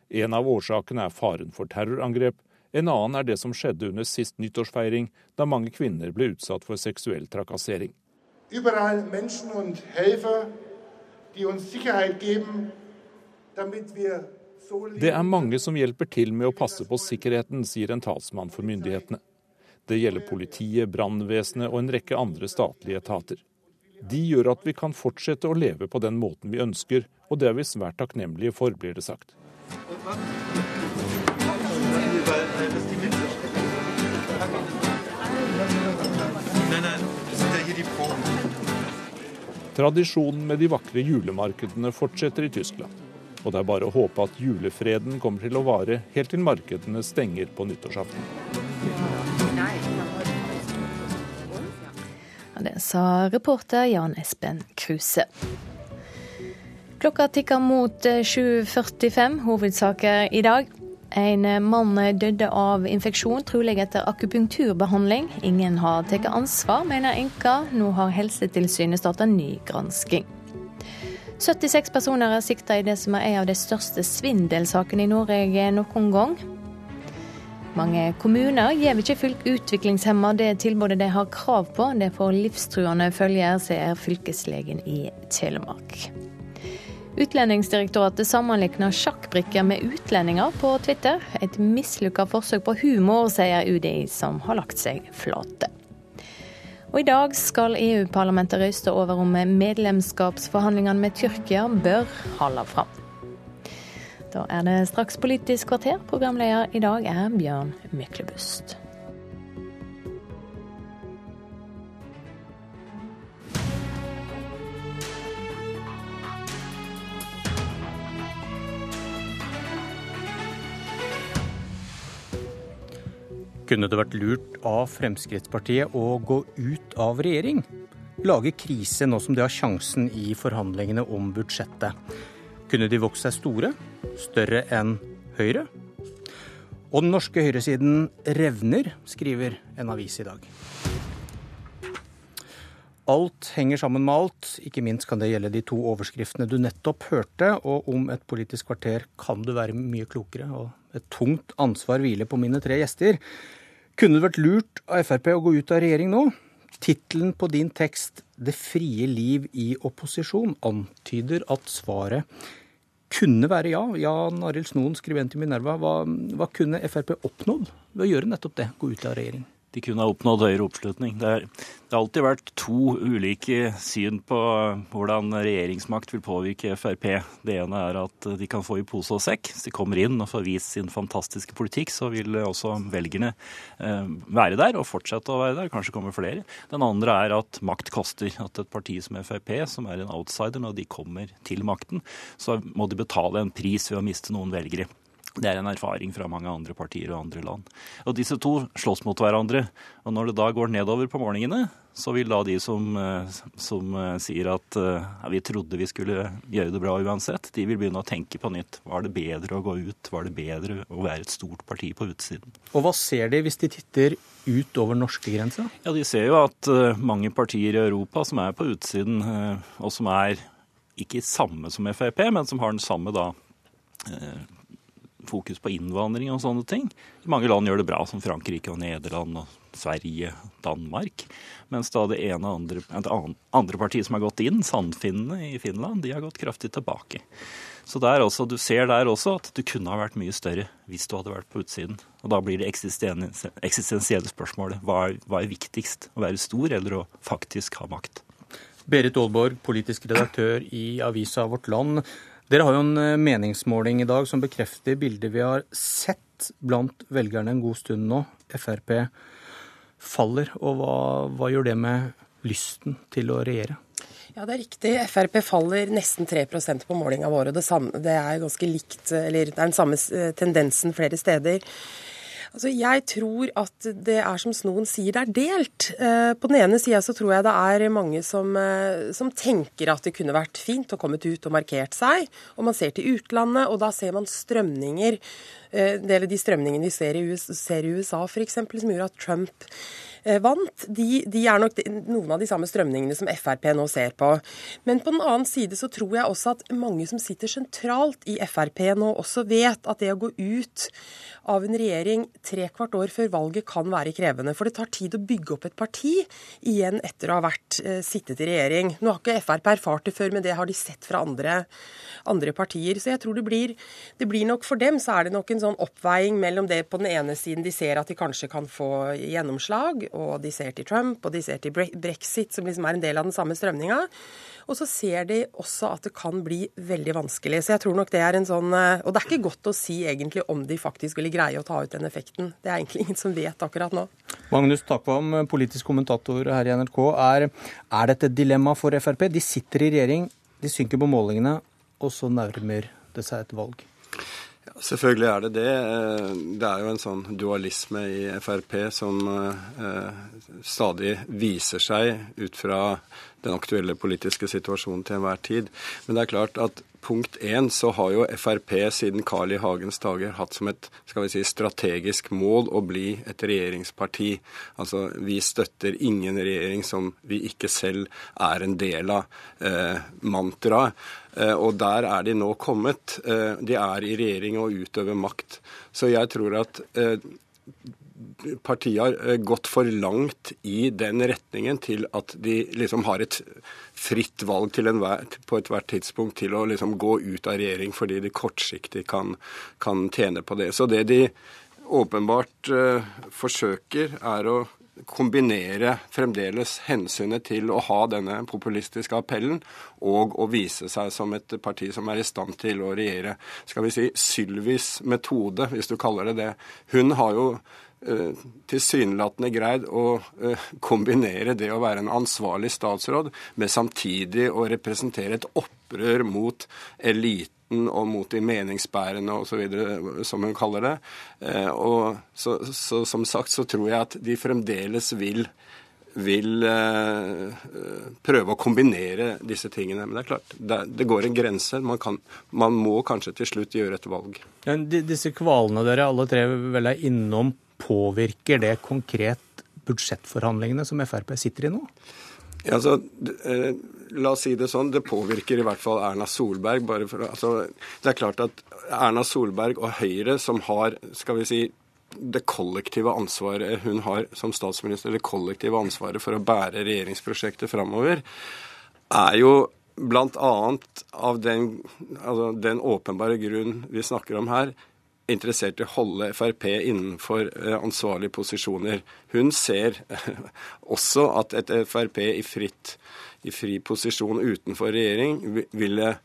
En av årsakene er faren for terrorangrep, en annen er det som skjedde under sist nyttårsfeiring, da mange kvinner ble utsatt for seksuell trakassering. Überall Menschen und Helfer, die uns Sicherheit geben, damit wir Det er mange som hjelper til med å passe på sikkerheten, sier en talsmann for myndighetene. Det gjelder politiet, brannvesenet og en rekke andre statlige etater. De gjør at vi kan fortsette å leve på den måten vi ønsker, og det er vi svært takknemlige for, blir det sagt. Tradisjonen med de vakre julemarkedene fortsetter i Tyskland. Og det er bare å håpe at julefreden kommer til å vare helt til markedene stenger på nyttårsaften. Det sa reporter Jan Espen Kruse. Klokka tikker mot 7.45. Hovedsaker i dag. En mann døde av infeksjon, trolig etter akupunkturbehandling. Ingen har tatt ansvar, mener enka. Nå har Helsetilsynet startet ny gransking. 76 personer er sikta i det som er en av de største svindelsakene i Norge noen gang. Mange kommuner gir ikke fylk utviklingshemma det tilbudet de har krav på. Det får livstruende følger, sier fylkeslegen i Telemark. Utlendingsdirektoratet sammenligner sjakkbrikker med utlendinger på Twitter. Et mislykka forsøk på humor, sier UDI, som har lagt seg flate. Og I dag skal EU-parlamentet røyste over om medlemskapsforhandlingene med Tyrkia bør holde fram. Da er det straks Politisk kvarter. Programleder i dag er Bjørn Myklebust. Kunne det vært lurt av Fremskrittspartiet å gå ut av regjering? Lage krise nå som de har sjansen i forhandlingene om budsjettet. Kunne de vokst seg store? Større enn Høyre? Og den norske høyresiden revner, skriver en avis i dag. Alt henger sammen med alt. Ikke minst kan det gjelde de to overskriftene du nettopp hørte. Og om et politisk kvarter kan du være mye klokere, og et tungt ansvar hviler på mine tre gjester. Kunne det vært lurt av Frp å gå ut av regjering nå? Tittelen på din tekst 'Det frie liv i opposisjon' antyder at svaret kunne være ja. Jan Arild Snoen, skribent i Minerva. Hva, hva kunne Frp oppnådd ved å gjøre nettopp det, gå ut av regjering? De kunne ha oppnådd høyere oppslutning. Det, er, det, har alltid vært to ulike syn på hvordan regjeringsmakt vil påvirke Frp. Det ene er at de kan få i pose og sekk. Hvis de kommer inn og får vist sin fantastiske politikk, så vil også velgerne eh, være der og fortsette å være der. Kanskje kommer flere. Den andre er at makt koster. At et parti som Frp, som er en outsider når de kommer til makten, så må de betale en pris ved å miste noen velgere. Det er en erfaring fra mange andre partier og andre land. Og Disse to slåss mot hverandre. Og Når det da går nedover på morgenene, så vil da de som, som sier at ja, vi trodde vi skulle gjøre det bra uansett, de vil begynne å tenke på nytt. Var det bedre å gå ut? Var det bedre å være et stort parti på utsiden? Og hva ser de hvis de titter ut over norskegrensa? Ja, De ser jo at mange partier i Europa som er på utsiden, og som er ikke samme som Frp, men som har den samme da fokus på innvandring og sånne ting. Mange land gjør det bra, som Frankrike og Nederland og Sverige, Danmark. Mens da det ene andre, andre partiet som har gått inn, Sandfinnene i Finland, de har gått kraftig tilbake. Så også, du ser der også at du kunne ha vært mye større hvis du hadde vært på utsiden. Og da blir det eksistensielle spørsmålet hva er, hva er viktigst? Å være stor eller å faktisk ha makt? Berit Aalborg, politisk redaktør i avisa Vårt Land. Dere har jo en eh, meningsmåling i dag som bekrefter bildet vi har sett blant velgerne en god stund nå. Frp faller. Og hva, hva gjør det med lysten til å regjere? Ja, det er riktig. Frp faller nesten 3% på målinga vår. og det, samme, det, er ganske likt, eller det er den samme eh, tendensen flere steder. Altså, jeg tror at det er som Snoen sier, det er delt. Eh, på den ene sida så tror jeg det er mange som, eh, som, tenker at det kunne vært fint å kommet ut og markert seg. Og man ser til utlandet, og da ser man strømninger. En del av de strømningene vi ser i USA, ser i USA f.eks., som gjorde at Trump Eh, vant, de, de, er nok noen av de samme strømningene som Frp nå ser på. Men på den annen side så tror jeg også at mange som sitter sentralt i Frp nå, også vet at det å gå ut av en regjering tre kvart år før valget kan være krevende. For det tar tid å bygge opp et parti igjen etter å ha vært eh, sittet i regjering. Nå har ikke Frp erfart det før, men det har de sett fra andre, andre partier. Så jeg tror det blir, det blir nok for dem så er det nok en sånn oppveiing mellom det på den ene siden de ser at de kanskje kan få gjennomslag, og de ser til Trump, og de ser til brexit, som liksom er en del av den samme strømninga. Og så ser de også at det kan bli veldig vanskelig. Så jeg tror nok det er en sånn eh, Og det er ikke godt å si egentlig om de faktisk ville greie å ta ut den effekten. Det er egentlig ingen som vet akkurat nå. Magnus Takvam, politisk kommentator her i NRK. Er, er dette et dilemma for Frp? De sitter i regjering, de synker på målingene, og så nærmer det seg et valg. Selvfølgelig er det det. Eh, det er jo en sånn dualisme i Frp som eh, stadig viser seg ut fra den aktuelle politiske situasjonen til enhver tid. Men det er klart at punkt én så har jo Frp siden Carl I. Hagens dager hatt som et skal vi si, strategisk mål å bli et regjeringsparti. Altså vi støtter ingen regjering som vi ikke selv er en del av. Eh, mantraet. Eh, og der er de nå kommet. Eh, de er i regjering og utøver makt. Så jeg tror at eh, partiet har gått for langt i den retningen til at de liksom har et fritt valg til enhver, på ethvert tidspunkt til å liksom gå ut av regjering fordi de kortsiktig kan, kan tjene på det. Så det de åpenbart uh, forsøker, er å kombinere fremdeles hensynet til å ha denne populistiske appellen og å vise seg som et parti som er i stand til å regjere. Skal vi si Sylvis metode, hvis du kaller det det. Hun har jo tilsynelatende greid å uh, kombinere det å være en ansvarlig statsråd med samtidig å representere et opprør mot eliten og mot de meningsbærende osv., som hun kaller det. Eh, og så, så, som sagt så tror jeg at de fremdeles vil vil eh, prøve å kombinere disse tingene. Men det er klart, det, det går en grense. Man, kan, man, må kanskje til slutt gjøre et valg. Ja, disse kvalene dere alle tre vel er innom, påvirker det konkret budsjettforhandlingene som Frp sitter i nå? Ja, altså, eh, la oss si det sånn, det påvirker i hvert fall Erna Solberg. For, altså, det er klart at Erna Solberg og Høyre, som har skal vi si, det kollektive ansvaret hun har som statsminister, det kollektive ansvaret for å bære regjeringsprosjektet framover, er jo bl.a. av den, altså den åpenbare grunn vi snakker om her, interessert i å holde Frp innenfor eh, ansvarlige posisjoner. Hun ser også at et Frp i, fritt, i fri posisjon utenfor regjering ville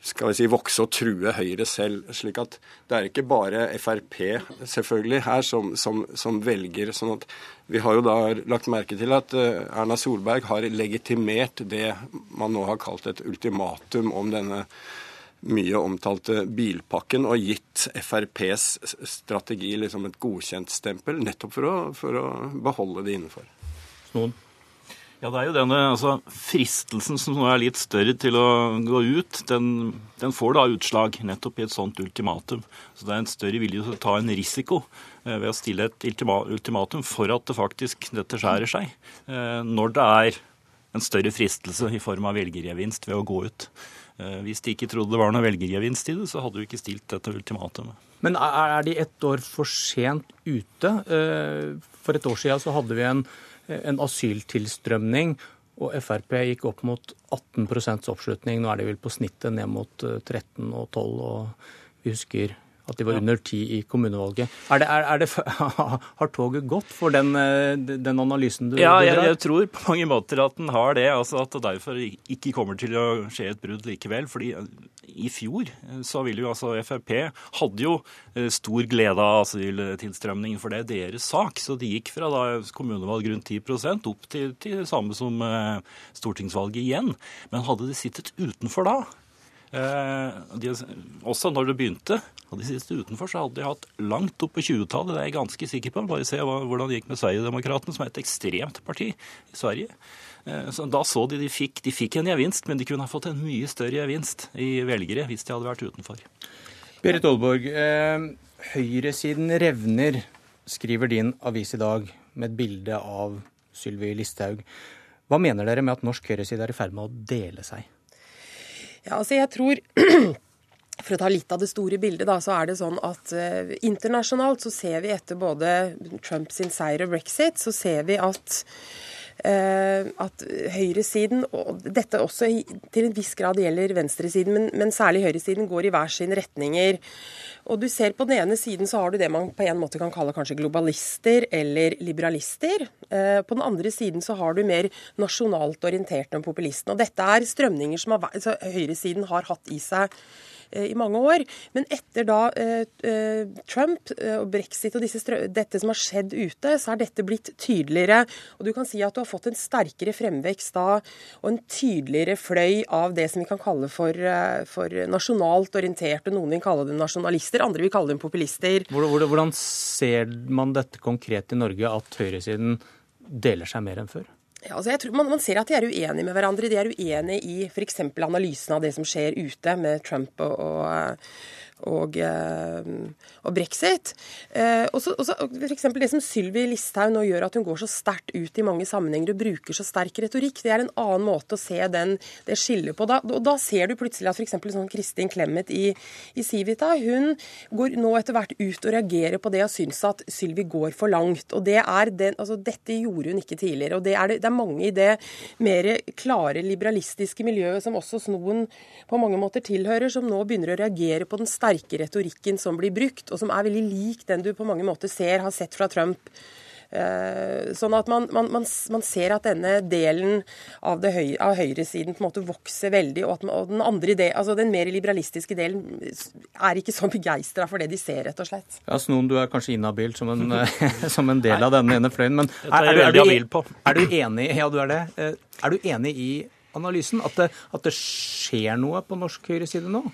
skal vi si, vokse og true Høyre selv. slik at det er ikke bare Frp selvfølgelig her som, som, som velger. sånn at Vi har jo da lagt merke til at eh, Erna Solberg har legitimert det man nå har kalt et ultimatum om denne mye omtalte bilpakken og gitt FrPs strategi liksom et godkjent stempel, nettopp for å, for å beholde det innenfor. Noen? Ja, det er jo denne altså, Fristelsen som nå er litt større til å gå ut, den, den, får da utslag nettopp i et sånt ultimatum. Så det er en større vilje til å ta en risiko eh, ved å stille et ultimatum for at det faktisk dette skjærer seg. Eh, når det er en større fristelse i form av velgergevinst ved å gå ut. Hvis de ikke trodde det var noe velgergevinst i det, så hadde du ikke stilt dette ultimatumet. Men er de ett år for sent ute? For et år siden så hadde vi en, en asyltilstrømning, og Frp gikk opp mot 18 oppslutning. Nå er de vel på snittet ned mot 13 og 12, og vi husker at de var under ti i kommunevalget. Er det, er, er det, har toget gått for den, eh, den analysen du Ja, jeg, jeg, tror på mange måter at den har det. altså At det derfor ikke kommer til å skje et brudd likevel. fordi eh, i fjor eh, så ville jo altså Frp hadde jo stor glede av asyltilstrømningen, for det er deres sak. Så de gikk fra da kommunevalg rundt 10 opp til, til det samme som stortingsvalget igjen. Men hadde de sittet utenfor da, de, også når det begynte, og de siste utenfor, så hadde de hatt langt opp på 20-tallet. Det er jeg ganske sikker på. Bare se hvordan det gikk med Sverigedemokraterna, som er et ekstremt parti i Sverige. Eh, så da så de de fikk, de fikk en gevinst, men de kunne ha fått en mye større gevinst i velgere hvis de hadde vært utenfor. Berit Aalborg, eh, høyresiden revner, skriver din avis i dag med et bilde av Sylvi Listhaug. Hva mener dere med at norsk høyreside er i ferd med å dele seg? Ja, altså jeg tror for å ta litt av det store bildet, da, så er det sånn at eh, internasjonalt så ser vi etter både Trumps seier og brexit, så ser vi at at høyresiden, og dette også til en viss grad gjelder venstresiden, men, men særlig høyresiden, går i hver sine retninger. Og du ser På den ene siden så har du det man på en måte kan kalle kanskje globalister eller liberalister. Eh, på den andre siden så har du mer nasjonalt orienterte populistene. Og Dette er strømninger som har, høyresiden har hatt i seg Eh, i mange år. Men etter da eh, eh, Trump og brexit og dette som har skjedd ute, så er dette blitt tydeligere. Og du kan si at du har fått en sterkere fremvekst da, og en tydeligere fløy av det som vi kan kalle for, for nasjonalt orienterte. Noen vil kalle dem nasjonalister, andre vil kalle dem populister. Hvordan ser man dette konkret i Norge, at høyresiden deler seg mer enn før? Ja, altså tror, man, man, ser at de er uenige med hverandre. De er uenige i f.eks. analysen av det som skjer ute med Trump og, og og, eh, og brexit. Eh, og så f.eks. det som Sylvi Listhaug nå gjør, at hun går så sterkt ut i mange sammenhenger og bruker så sterk retorikk. Det er en annen måte å se den, det skillet på. Da, og da ser du plutselig at f.eks. sånn Kristin Clemet i, i, Civita hun går nå etter hvert ut og reagerer på det og syns at Sylvi går for langt. og det er den, altså Dette gjorde hun ikke tidligere. og Det er, det, det er mange i det mer klare liberalistiske miljøet som også Snoen på mange måter tilhører, som nå begynner å reagere på den sterke sterke retorikken som blir brukt, og som er veldig lik den du på mange måter ser, har sett fra Trump. Eh, sånn at man, man, man, man, ser at denne delen av, høy, av høyresiden på en måte vokser veldig, og, at, og den andre del, altså den mer liberalistiske delen er ikke så begeistra for det de ser, rett og slett. Ja, Snoen, du er kanskje inhabil som, en, som en del av denne ene fløyen, men er, er, er, du, er, du, enig ja, du er det. Eh, er du enig i analysen? At det, at det skjer noe på norsk høyreside nå?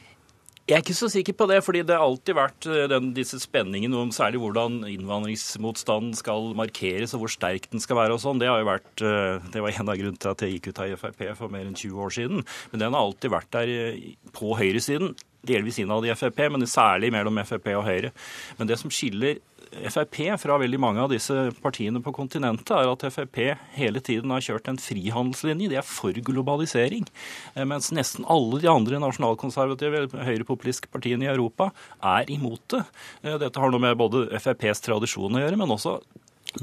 Jeg er ikke så sikker på det, fordi det har alltid vært eh, den, disse spenningene om særlig hvordan innvandringsmotstanden skal markeres og hvor sterk den skal være og sånn. Det eh, det var en av grunnene til at jeg gikk ut av Frp for mer enn 20 år siden. Men den har alltid vært der eh, på høyresiden. Delvis innad i Frp, men særlig mellom Frp og Høyre. Men det som skiller Frp fra veldig mange av disse partiene på kontinentet, er at Frp hele tiden har kjørt en frihandelslinje. De er for globalisering. Eh, mens nesten alle de andre nasjonalkonservative høyrepopulistiske partiene i Europa er imot det. Eh, dette har noe med både FrPs tradisjon å gjøre, men også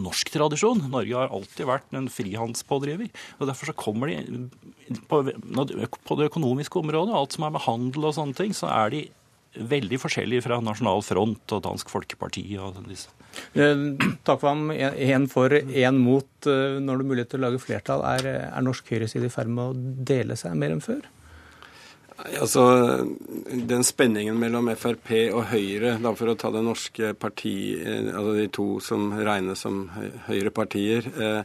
norsk tradisjon. Norge har alltid vært en frihandelspådriver. og Derfor så kommer de på, på det økonomiske området, alt som er med handel og sånne ting, så er de veldig forskjellig fra Nasjonal Front og Dansk Folkeparti og disse. Eh, takk for ham. Én for, én mot. Eh, når du mulighet til å lage flertall, er, er norsk høyreside i ferd med å dele seg mer enn før? Altså, Den spenningen mellom Frp og Høyre, da for å ta det norske parti, eh, altså de to som regnes som høyrepartier, eh,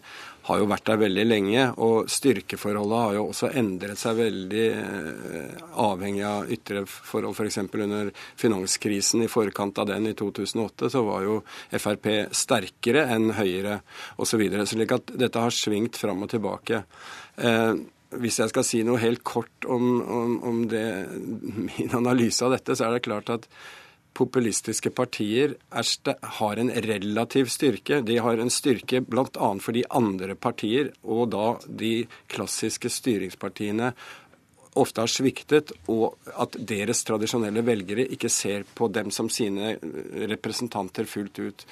har jo vært der veldig lenge. Og styrkeforholdet har jo også endret seg veldig eh, avhengig av ytre forhold. F.eks. under finanskrisen i forkant av den i 2008, så var jo Frp sterkere enn Høyre osv. Slik at dette har svingt fram og tilbake. Eh, hvis jeg skal si noe helt kort om, om, om det, min analyse av dette, så er det klart at populistiske partier er, har en relativ styrke. De har en styrke bl.a. fordi andre partier, og da de klassiske styringspartiene, ofte har sviktet, og at deres tradisjonelle velgere ikke ser på dem som sine representanter fullt ut.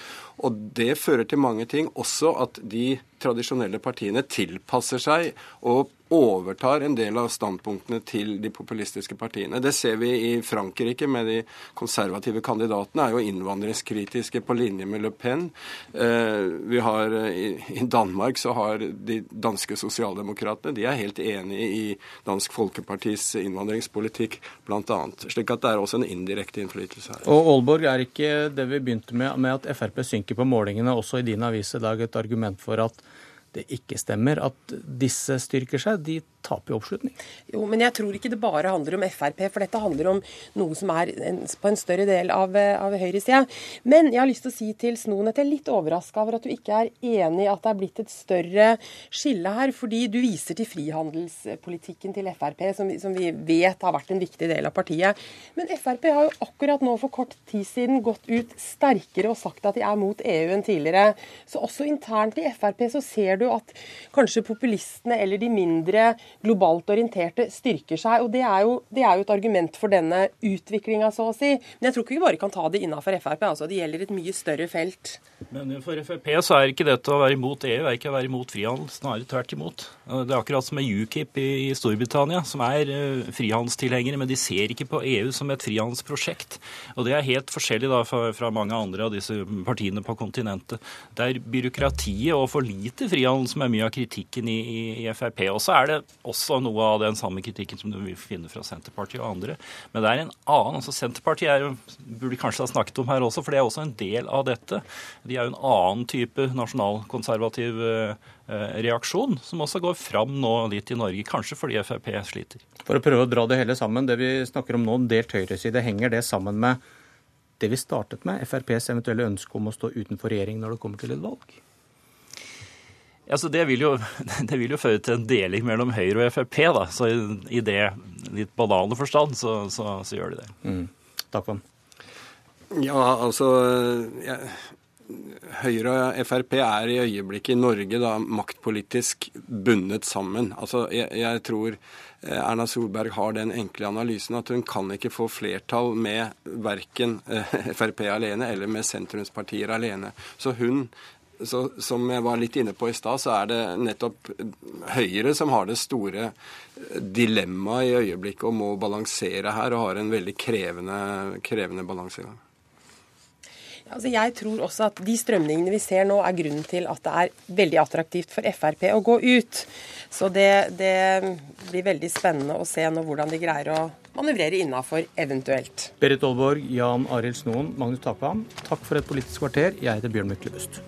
Og det fører til mange ting, også at de tradisjonelle partiene tilpasser seg og overtar en del av standpunktene til de populistiske partiene. Det ser vi i Frankrike med de konservative kandidatene, er jo innvandringskritiske på linje med Le Pen. Eh, vi har, eh, I Danmark så har de danske sosialdemokratene de er helt enig i Dansk Folkepartis innvandringspolitikk, bl.a. Slik at det er også en indirekte innflytelse her. Og Aalborg, er ikke det vi begynte med, med at Frp synker på målingene, også i din avis i dag, et argument for at det ikke stemmer at disse styrker seg, de taper jo oppslutning. Jo, men jeg tror ikke det bare handler om Frp, for dette handler om noe som er en, på en større del av, av høyresida. Men jeg har lyst til å si til Snoen at jeg er litt overraska over at du ikke er enig i at det er blitt et større skille her, fordi du viser til frihandelspolitikken til Frp, som, som vi vet har vært en viktig del av partiet. Men Frp har jo akkurat nå for kort tid siden gått ut sterkere og sagt at de er mot EU enn tidligere. Så også internt i Frp så ser du at kanskje populistene eller de mindre globalt orienterte styrker seg. og Det er jo, det er jo et argument for denne utviklinga, så å si. Men jeg tror ikke vi bare kan ta det innafor Frp. altså Det gjelder et mye større felt. Men for Frp så er ikke dette å være imot EU, er ikke å være imot frihandel. Snarere tvert imot. Det er akkurat som med UKIP i, Storbritannia, som er uh, frihandelstilhengere, men de ser ikke på EU som et frihandelsprosjekt. Og det er helt forskjellig da fra, fra mange andre av disse partiene på kontinentet. Det er byråkratiet og for lite frihandel som er mye av kritikken i, i, i Frp. Og så er det også noe av den samme kritikken som du vil finne fra Senterpartiet og andre. Men det er en annen altså Senterpartiet er, burde kanskje ha snakket om her også, for det er også en del av dette. De er jo en annen type nasjonalkonservativ eh, reaksjon, som også går fram nå litt i Norge, kanskje fordi Frp sliter. For å prøve å dra det hele sammen, det vi snakker om nå, en delt høyreside, henger det sammen med det vi startet med, FrPs eventuelle ønske om å stå utenfor regjering når det kommer til et valg? Altså, det, vil jo, det, vil jo, føre til en deling mellom Høyre og Frp. da, så I, i det litt banale forstand så, så, så gjør de det. Mm. Takk for den. Ja, altså ja, Høyre og Frp er i øyeblikket i Norge da maktpolitisk bundet sammen. Altså, jeg, jeg, tror eh, Erna Solberg har den enkle analysen at hun kan ikke få flertall med verken eh, Frp alene eller med sentrumspartier alene. Så hun så, som jeg var litt inne på i stad, så er det nettopp Høyre som har det store dilemmaet i øyeblikket og må balansere her, og har en veldig krevende, krevende balansegang. Altså jeg tror også at De strømningene vi ser nå, er grunnen til at det er veldig attraktivt for Frp å gå ut. Så det, det blir veldig spennende å se nå hvordan de greier å manøvrere innafor eventuelt. Berit Aalborg, Jan Arild Snoen, Magnus Takvam, takk for et politisk kvarter. Jeg heter Bjørn Myklebust.